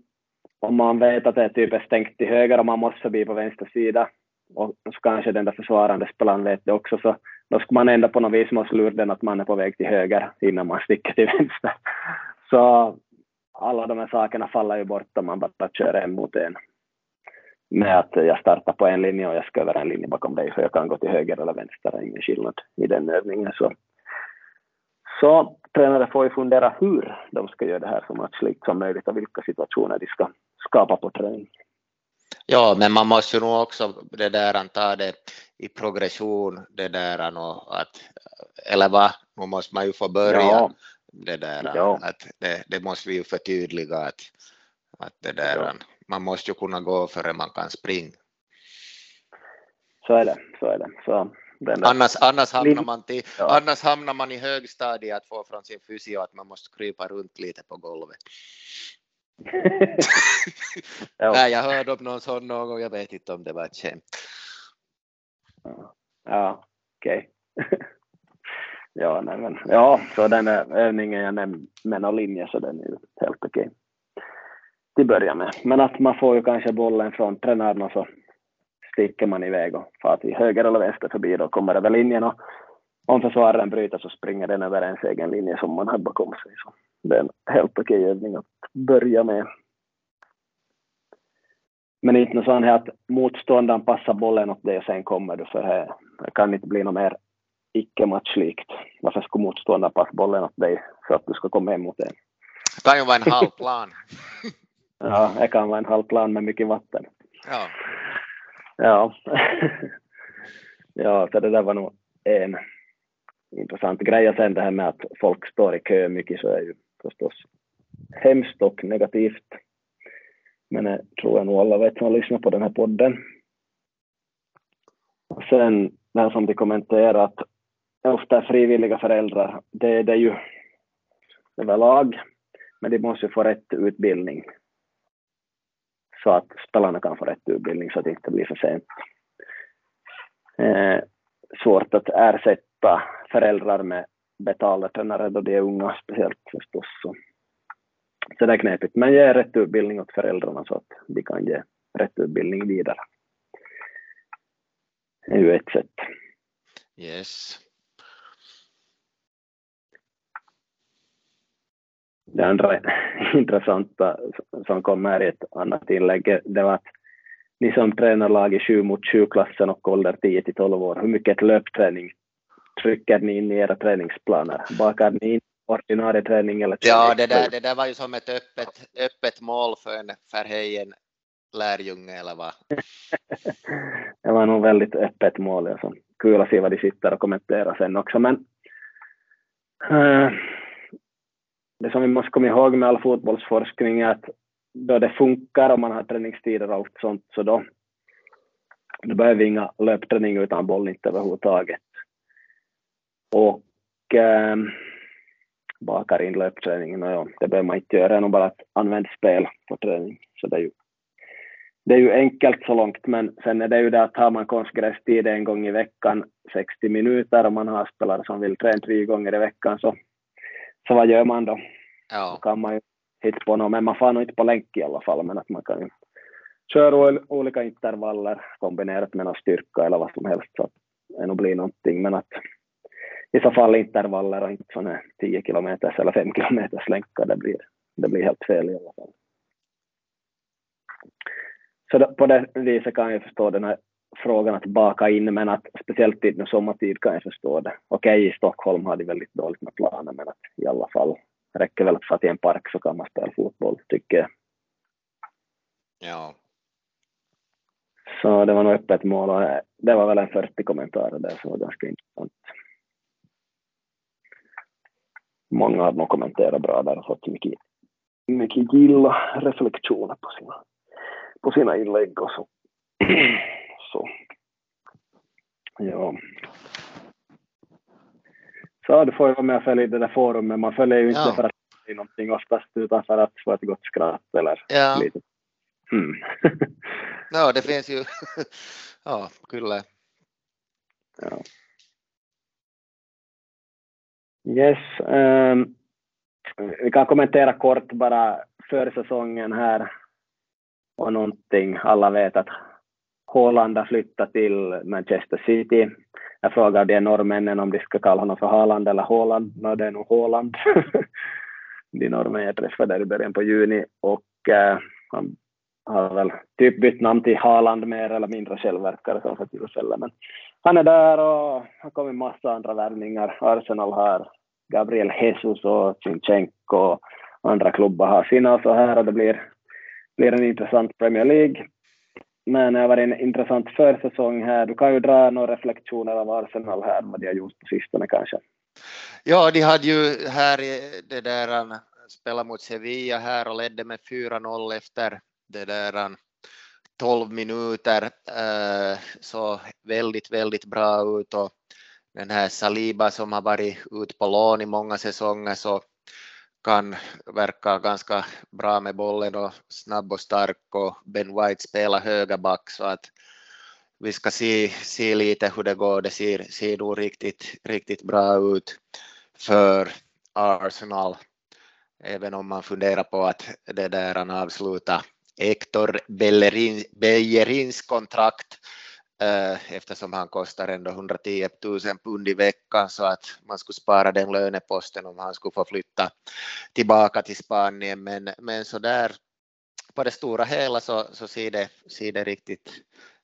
om man vet att det är typ stängt till höger och man måste förbi på vänster sida och så kanske den där försvarande spelaren vet det också, så då ska man ändå på något vis måste lura den att man är på väg till höger innan man sticker till vänster. Så alla de här sakerna faller ju bort om man bara kör en mot en. Med att jag startar på en linje och jag ska över en linje bakom dig, så jag kan gå till höger eller vänster, det är ingen skillnad i den övningen. Så, så tränare får ju fundera hur de ska göra det här så matchlikt som möjligt och vilka situationer de ska skapa på träning. Ja, men man måste ju nog också det där anta det i progression det där och att, eller va, nu måste man ju få börja ja. det där ja. att det, det, måste vi ju förtydliga att, att det där ja. man måste ju kunna gå före man kan springa. Så är det, så är det. Så annars, annars, hamnar man till, ja. annars hamnar man i högstadiet att få från sin fysio att man måste krypa runt lite på golvet. Nej, jag hörde om någon sån någon gång, jag vet inte om det var ett skämt. Ja, okej. Okay. ja, nej, men, ja, så den övningen jag nämnde med någon linje så den är ju helt okej. Okay. Till börja med. Men att man får ju kanske bollen från tränaren och så sticker man iväg och far till höger eller vänster förbi, då kommer över linjen och om försvararen bryter så springer den över ens egen linje som man har bakom sig. Så det är en helt okej övning att börja med. Men inte något sånt här att motståndaren passar bollen åt dig och sen kommer du, för det, kan inte bli något mer icke-matchlikt. Varför skulle motståndaren passa bollen åt dig för att du ska komma hem mot den? Det kan ju vara en halv plan. ja, det kan vara en halv plan med mycket vatten. Ja. Ja. ja, så det där var nog en intressant grej. Och sen det här med att folk står i kö mycket så är ju förstås hemskt och negativt. Men det tror jag nog alla vet som lyssnar på den här podden. Och sen det här som de kommenterar att ofta är frivilliga föräldrar, det är det ju överlag, men de måste få rätt utbildning så att spelarna kan få rätt utbildning så att det inte blir för sent. Eh, svårt att ersätta föräldrar med betalda tränare då de är unga speciellt förstås. Så, så det är knepigt, men ge rätt utbildning åt föräldrarna så att de kan ge rätt utbildning vidare. Det är ju ett sätt. Yes. Det andra intressanta som kom här i ett annat inlägg, det var att ni som tränar lag i 7 mot 7-klassen och ålder 10 till 12 år, hur mycket löpträning trycker ni in i era träningsplaner? Bakar ni in ordinarie träning eller Ja, det där, det där var ju som ett öppet, öppet mål för en Färhejen lärjunge eller vad? det var nog väldigt öppet mål. Alltså. Kul att se vad de sitter och kommenterar sen också. Men äh, det som vi måste komma ihåg med all fotbollsforskning är att då det funkar och man har träningstider och allt sånt, så då, då behöver vi inga löpträning utan boll inte överhuvudtaget. Och eh, bakar in löpträningen, och ja, det behöver man inte göra, det är bara att använda spel på träning. Så det är ju, det är ju enkelt så långt, men sen är det ju det att har man konstgrästid en gång i veckan, 60 minuter, och man har spelare som vill träna tre gånger i veckan, så så vad gör man då? Ja. Då kan man ju hitta på något, men man får nog inte på länk i alla fall, men att man kan ju köra olika intervaller kombinerat med någon styrka eller vad som helst, så att det nog blir någonting, men att i så fall intervaller och inte sådana 10 kilometers eller 5 kilometers länkar, det blir, det blir helt fel i alla fall. Så på det viset kan jag förstå den här frågan att baka in, men att speciellt i sommartid kan jag förstå det. Okej, i Stockholm har de väldigt dåligt med planer, men att i alla fall räcker väl att få till en park så kan man spela fotboll, tycker jag. Ja. Så det var nog öppet mål och det var väl en 40 kommentarer där, så det var ganska intressant. Många hade nog kommenterat bra där och fått mycket, mycket gilla reflektioner på sina, på sina inlägg och så. så. Ja. Så du får ju vara med och följa det där forumet. Man följer ju inte Ja. för att se någonting oftast utan för att få ett gott skratt eller Ja. lite. Mm. No, det finns ju, ja, kyllä. ja. Yes. ehm, vi kan kommentera kort bara försäsongen här och någonting. Alla vet att Haaland har flyttat till Manchester City. Jag frågade de norrmännen om de ska kalla honom för Haaland eller Haaland. No, det är nog Haaland. de norrmän jag träffade där i början på juni och eh, han har väl typ bytt namn till Haaland mer eller mindre själv verkar det som för tillfället. Men han är där och har kommit massa andra värvningar. Arsenal har Gabriel Jesus och Zinchenko och andra klubbar har sina och så här och det blir, blir en intressant Premier League. Men det har varit en intressant försäsong här. Du kan ju dra några reflektioner av Arsenal här, vad de har gjort på sistone kanske. Ja, de hade ju här det där um, spelat mot Sevilla här och ledde med 4-0 efter det där 12 minuter. Eh, så väldigt, väldigt bra ut och den här Saliba som har varit ut på lån i många säsonger så kan verka ganska bra med bollen och snabb och stark och Ben White spelar högerback så att vi ska se, se lite hur det går. Det ser, ser nog riktigt, riktigt bra ut för Arsenal. Även om man funderar på att det där han avslutar Hector Bellerins, Bellerins kontrakt Eh, eftersom han kostar ändå 110 000 pund i veckan så att man skulle spara den löneposten om han skulle få flytta tillbaka till Spanien. Men, men så där på det stora hela så, så ser, det, ser det riktigt,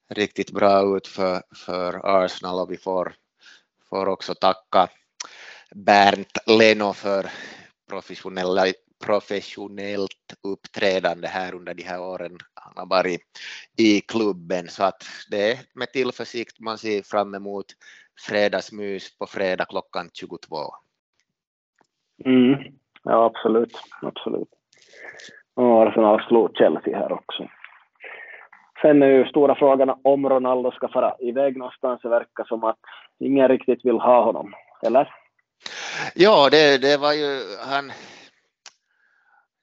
riktigt bra ut för, för Arsenal och vi får, får också tacka Bernt Leno för professionella, professionellt uppträdande här under de här åren han har varit i klubben så att det är med tillförsikt man ser fram emot fredagsmys på fredag klockan 22. Mm. Ja, absolut. absolut. Och Arsenal slog Chelsea här också. Sen är ju stora frågan om Ronaldo ska fara iväg någonstans. Det verkar som att ingen riktigt vill ha honom, eller? Ja, det, det var ju han.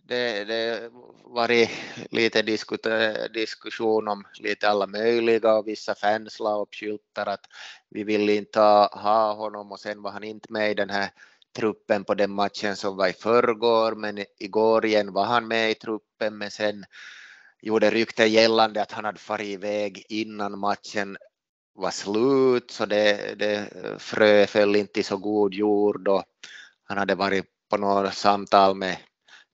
Det, det varit lite diskussion om lite alla möjliga och vissa fans la upp skyltar att vi vill inte ha honom och sen var han inte med i den här truppen på den matchen som var i förrgår men igår igen var han med i truppen men sen gjorde rykten gällande att han hade farit iväg innan matchen var slut så det, det frö föll inte i så god jord och han hade varit på några samtal med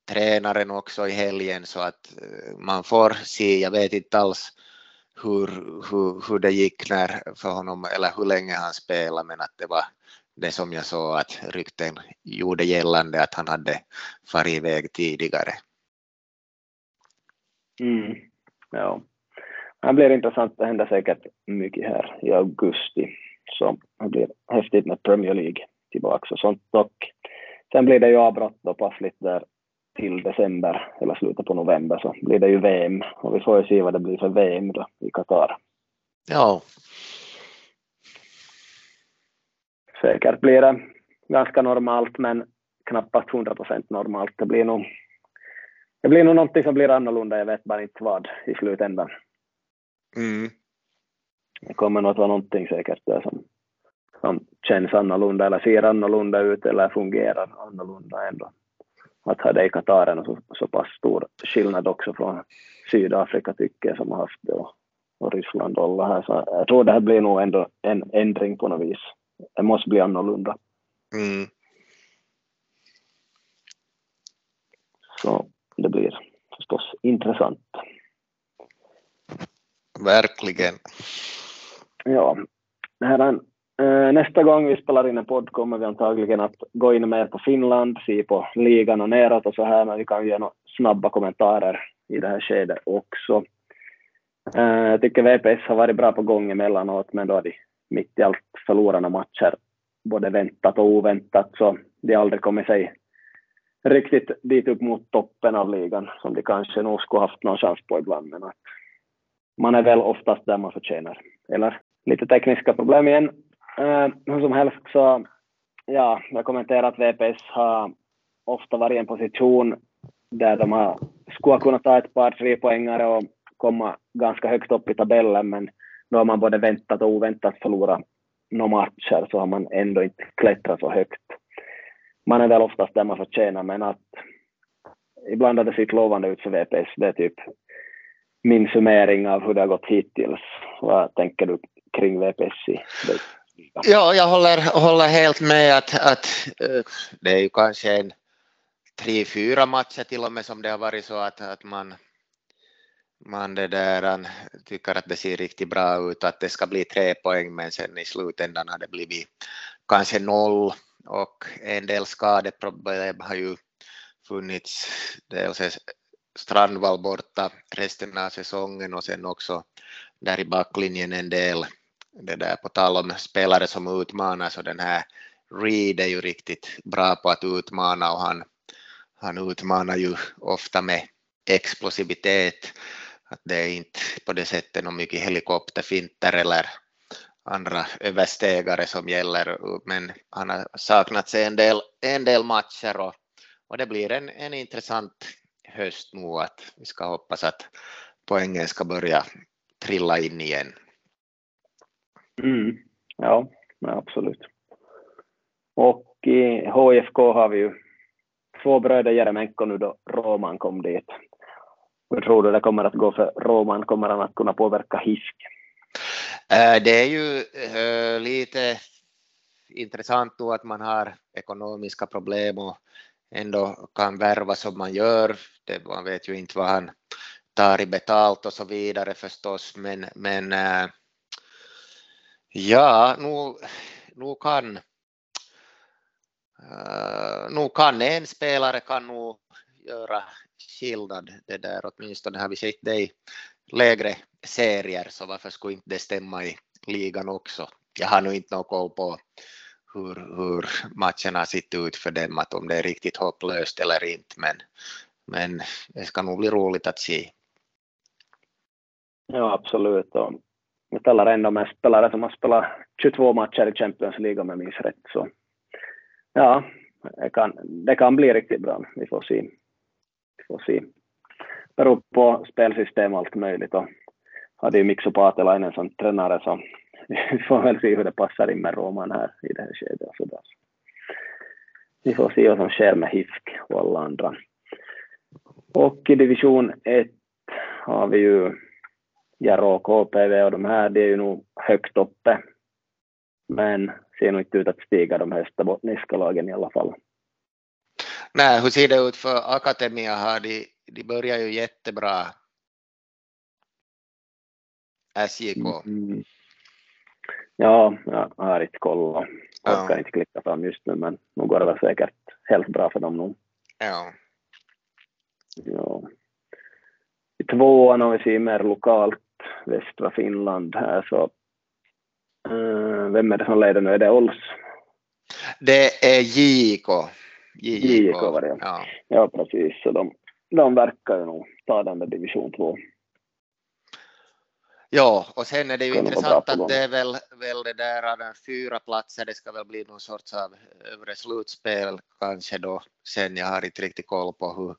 tränaren också i helgen så att eh, man får se, jag vet inte alls hur, hur, hur det gick när för honom eller hur länge han spelade men att det var det som jag såg att rykten gjorde gällande att han hade farit iväg tidigare. Mm. Ja. Det blir intressant, det händer säkert mycket här i augusti. Så det blir häftigt med Premier League tillbaka och sånt. Och sen blir det ju avbrott då passligt där till december eller slutet på november så blir det ju VM och vi får ju se vad det blir för VM då i Qatar. Ja. Säkert blir det ganska normalt men knappast 100 procent normalt. Det blir nog det blir nog någonting som blir annorlunda, jag vet bara inte vad i slutändan. Mm. Det kommer nog att vara någonting säkert där som, som känns annorlunda eller ser annorlunda ut eller fungerar annorlunda ändå. Att ha det i Qatar är så, så pass stor skillnad också från Sydafrika tycker jag som har haft det och, och Ryssland och alla här. Så jag tror det här blir nog ändå en ändring på något vis. Det måste bli annorlunda. Mm. Så det blir förstås intressant. Verkligen. Ja, här äh, Eh, nästa gång vi spelar in en podd kommer vi antagligen att gå in mer på Finland, se på ligan och neråt och så här, men vi kan ge några snabba kommentarer i det här skedet också. Eh, jag tycker VPS har varit bra på gång emellanåt, men då har de mitt i allt förlorade matcher, både väntat och oväntat, så de har aldrig kommit sig riktigt dit upp mot toppen av ligan som de kanske nog skulle haft någon chans på ibland. Men att man är väl oftast där man förtjänar. Eller lite tekniska problem igen. Uh, hur som helst så, ja, jag kommenterar att VPS har ofta varit i en position där de har, skulle ha kunnat ta ett par tre poängare och komma ganska högt upp i tabellen, men nu har man både väntat och oväntat förlorat några matcher så har man ändå inte klättrat så högt man är väl oftast där man förtjänar, men att ibland har det sett lovande ut för VPS. Det är typ min summering av hur det har gått hittills. Vad tänker du kring VPS? Ja, jag håller, håller helt med att, att det är ju kanske en tre, fyra matcher till och med som det har varit så att, att man, man det där, tycker att det ser riktigt bra ut att det ska bli tre poäng men sen i slutändan har det blivit kanske noll. Och en del skadeproblem har ju funnits. Dels är Strandvall borta resten av säsongen och sen också där i backlinjen en del, det där på tal om spelare som utmanar, så den här Reed är ju riktigt bra på att utmana och han, han utmanar ju ofta med explosivitet. Att det är inte på det sättet någon mycket helikopterfinter eller andra överstegare som gäller, men han har saknats en del, en del matcher och, och det blir en, en intressant höst nu att vi ska hoppas att poängen ska börja trilla in igen. Mm. Ja, absolut. Och i HFK har vi ju två bröder Jeremenko nu då Roman kom dit. Hur tror du det kommer att gå för Roman? Kommer han att kunna påverka HISK? Eh, det är ju eh, lite intressant då att man har ekonomiska problem och ändå kan värva som man gör. Det, man vet ju inte vad han tar i betalt och så vidare förstås, men, men äh, ja, nu, nu kan Uh, nu kan en spelare kan nog göra skillnad det där, åtminstone har vi sett det i lägre serier, så varför skulle inte det stämma i ligan också? Jag har nu inte någon koll på hur, hur matcherna sett ut för dem, att om det är riktigt hopplöst eller inte, men, men det ska nog bli roligt att se. Ja, absolut. Och jag talar ändå med spelare som har spelat 22 matcher i Champions League om jag minns rätt. Så ja, det kan, det kan bli riktigt bra. Vi får se. Vi får se. Beror på spelsystem och allt möjligt. Och hade ju Mikso Paatelainen som tränare så vi får väl se hur det passar in med Roman här i det här skedet. Så där. Vi får se vad som sker med HIFK och alla andra. Och i division 1 har vi ju Jaro, KPV och de här, det är ju nog högt uppe. Men ser nog inte ut att stiga de högsta bottniska lagen i alla fall. Nej, hur ser det ut för Akademia här? De, de börjar ju jättebra. SJK. Mm. Ja, jag har inte kollat. Jag Ja. kan inte klicka fram just nu, men nu går det väl säkert helt bra för dem nu. Ja. Ja. I tvåan om vi ser mer lokalt, västra Finland här så eh, vem är det som leder nu? Är det Ols? Det är JK. JK var det, ja. Ja, precis. Så de, de verkar ju nog ta den där division 2. Ja, och sen är det ju vara intressant att det är väl, väl det där av fyra platser, det ska väl bli någon sorts av övre slutspel kanske då sen. Jag har inte riktigt koll på hur,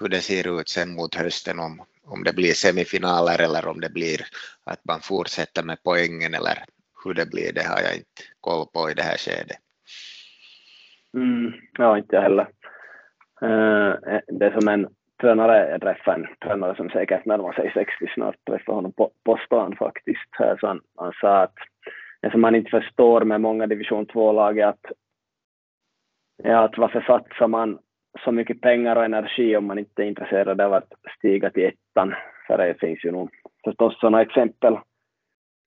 hur det ser ut sen mot hösten om, om det blir semifinaler eller om det blir att man fortsätter med poängen eller hur det blir, det har jag inte koll på i det här skedet. Mm, ja, inte jag heller. Uh, det är som en tränare, jag träffade en tränare som säkert närmar sig 60 snart, träffade honom på, på stan faktiskt. Så han, han sa att det som man inte förstår med många division 2-lag är att, ja, att varför satsar man så mycket pengar och energi om man inte är intresserad av att stiga till ettan? För det finns ju nog förstås sådana exempel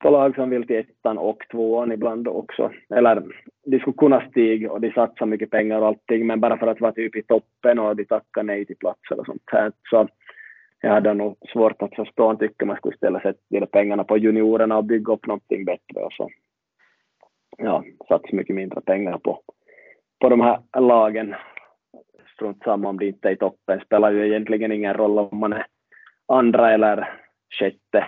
på lag som vill till ettan och tvåan ibland också. Eller de skulle kunna stiga och de satsar mycket pengar och allting, men bara för att vara typ i toppen och de tackar nej till platser och sånt här. Så jag hade nog svårt att förstå. Han tycker man skulle ställa sig till pengarna på juniorerna och bygga upp någonting bättre och så. Ja, satsa mycket mindre pengar på, på de här lagen. Strunt samma om de inte är i toppen. Spelar ju egentligen ingen roll om man är andra eller sjätte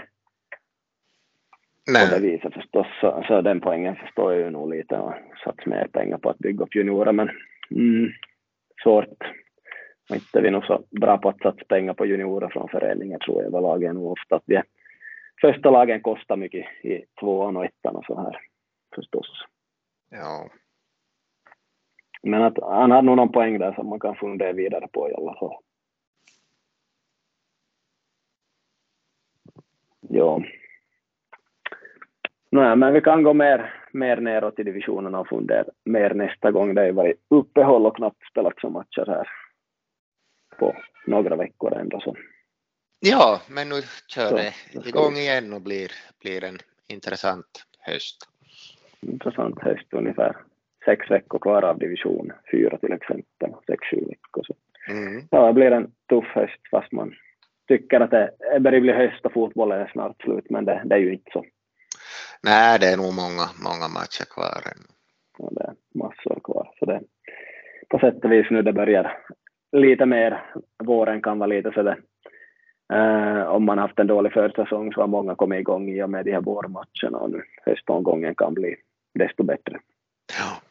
på det Nej, viset förstås. Så, så den poängen förstår jag ju nog lite och satt mer pengar på att bygga upp juniorer men mm, svårt. Och inte är vi nog så bra på att satsa pengar på juniorer från föreningen tror jag överlag är nog ofta att vi är, första lagen kostar mycket i tvåan och ettan och så här förstås. ja. Men att han hade nog någon poäng där som man kan fundera vidare på i alla fall. Ja. Nej, men vi kan gå mer, mer neråt i divisionerna och fundera mer nästa gång. Det har ju varit uppehåll och knappt spelat så matcher här på några veckor ändå. Så. ja, men nu kör Så, det igång vi- igen och blir, blir en intressant höst. Intressant höst ungefär. Sex veckor kvar av division fyra till exempel. Sex, sju veckor. Så. Mm. Ja, det blir en tuff höst fast man tycker att det börjar bli höst och fotbollen är snart slut, men det, det är ju inte så. Nej, det är nog många, många matcher kvar ännu. Ja, det är massor kvar. Så det, på sätt och vis nu det börjar lite mer, våren kan vara lite så det, eh, om man haft en dålig försäsong så har många kommit igång i och med de här vårmatcherna och nu höstomgången kan bli desto bättre. Ja.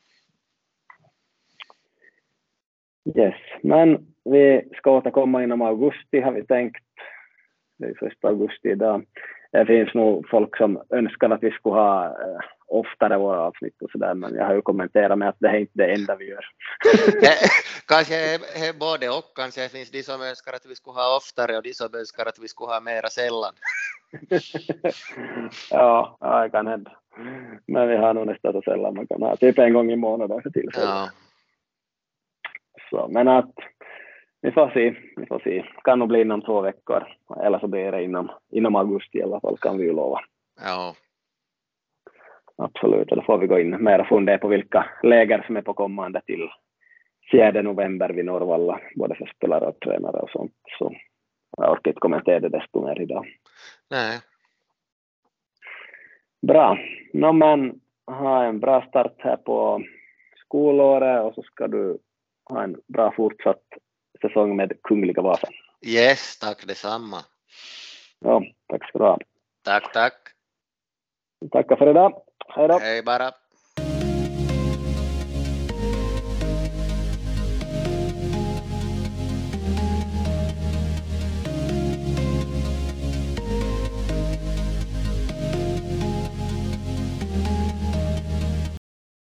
Yes, men vi ska återkomma inom augusti har vi tänkt. Det är första augusti idag. Det finns nog folk som önskar att vi skulle ha eh, oftare våra avsnitt och sådär, men jag har ju kommenterat med att det är inte det enda vi gör. Eh, Kanske både och, kanske finns de som önskar att vi skulle ha oftare och de som önskar att vi skulle ha mera sällan. ja, ja, det kan hända. Men vi har nog nästan så sällan man kan ha, typ en gång i månaden för tillfället. Ja. Så, men att vi får se, vi får se. Kan nog bli inom två veckor, eller så blir det inom, inom augusti i alla fall, kan vi ju lova. Ja. Absolut, och då får vi gå in mer och fundera på vilka läger som är på kommande till 4 november vid Norrvalla, både för spelare och tränare och sånt. Så jag orkar inte kommentera det desto mer idag. Nej. Bra. No, men ha en bra start här på skolåret och så ska du ha en bra fortsatt säsong med Kungliga Vasan. Yes, tack detsamma. Ja, tack ska du ha. Tack, tack. Tackar för idag. Hej då. Hej bara.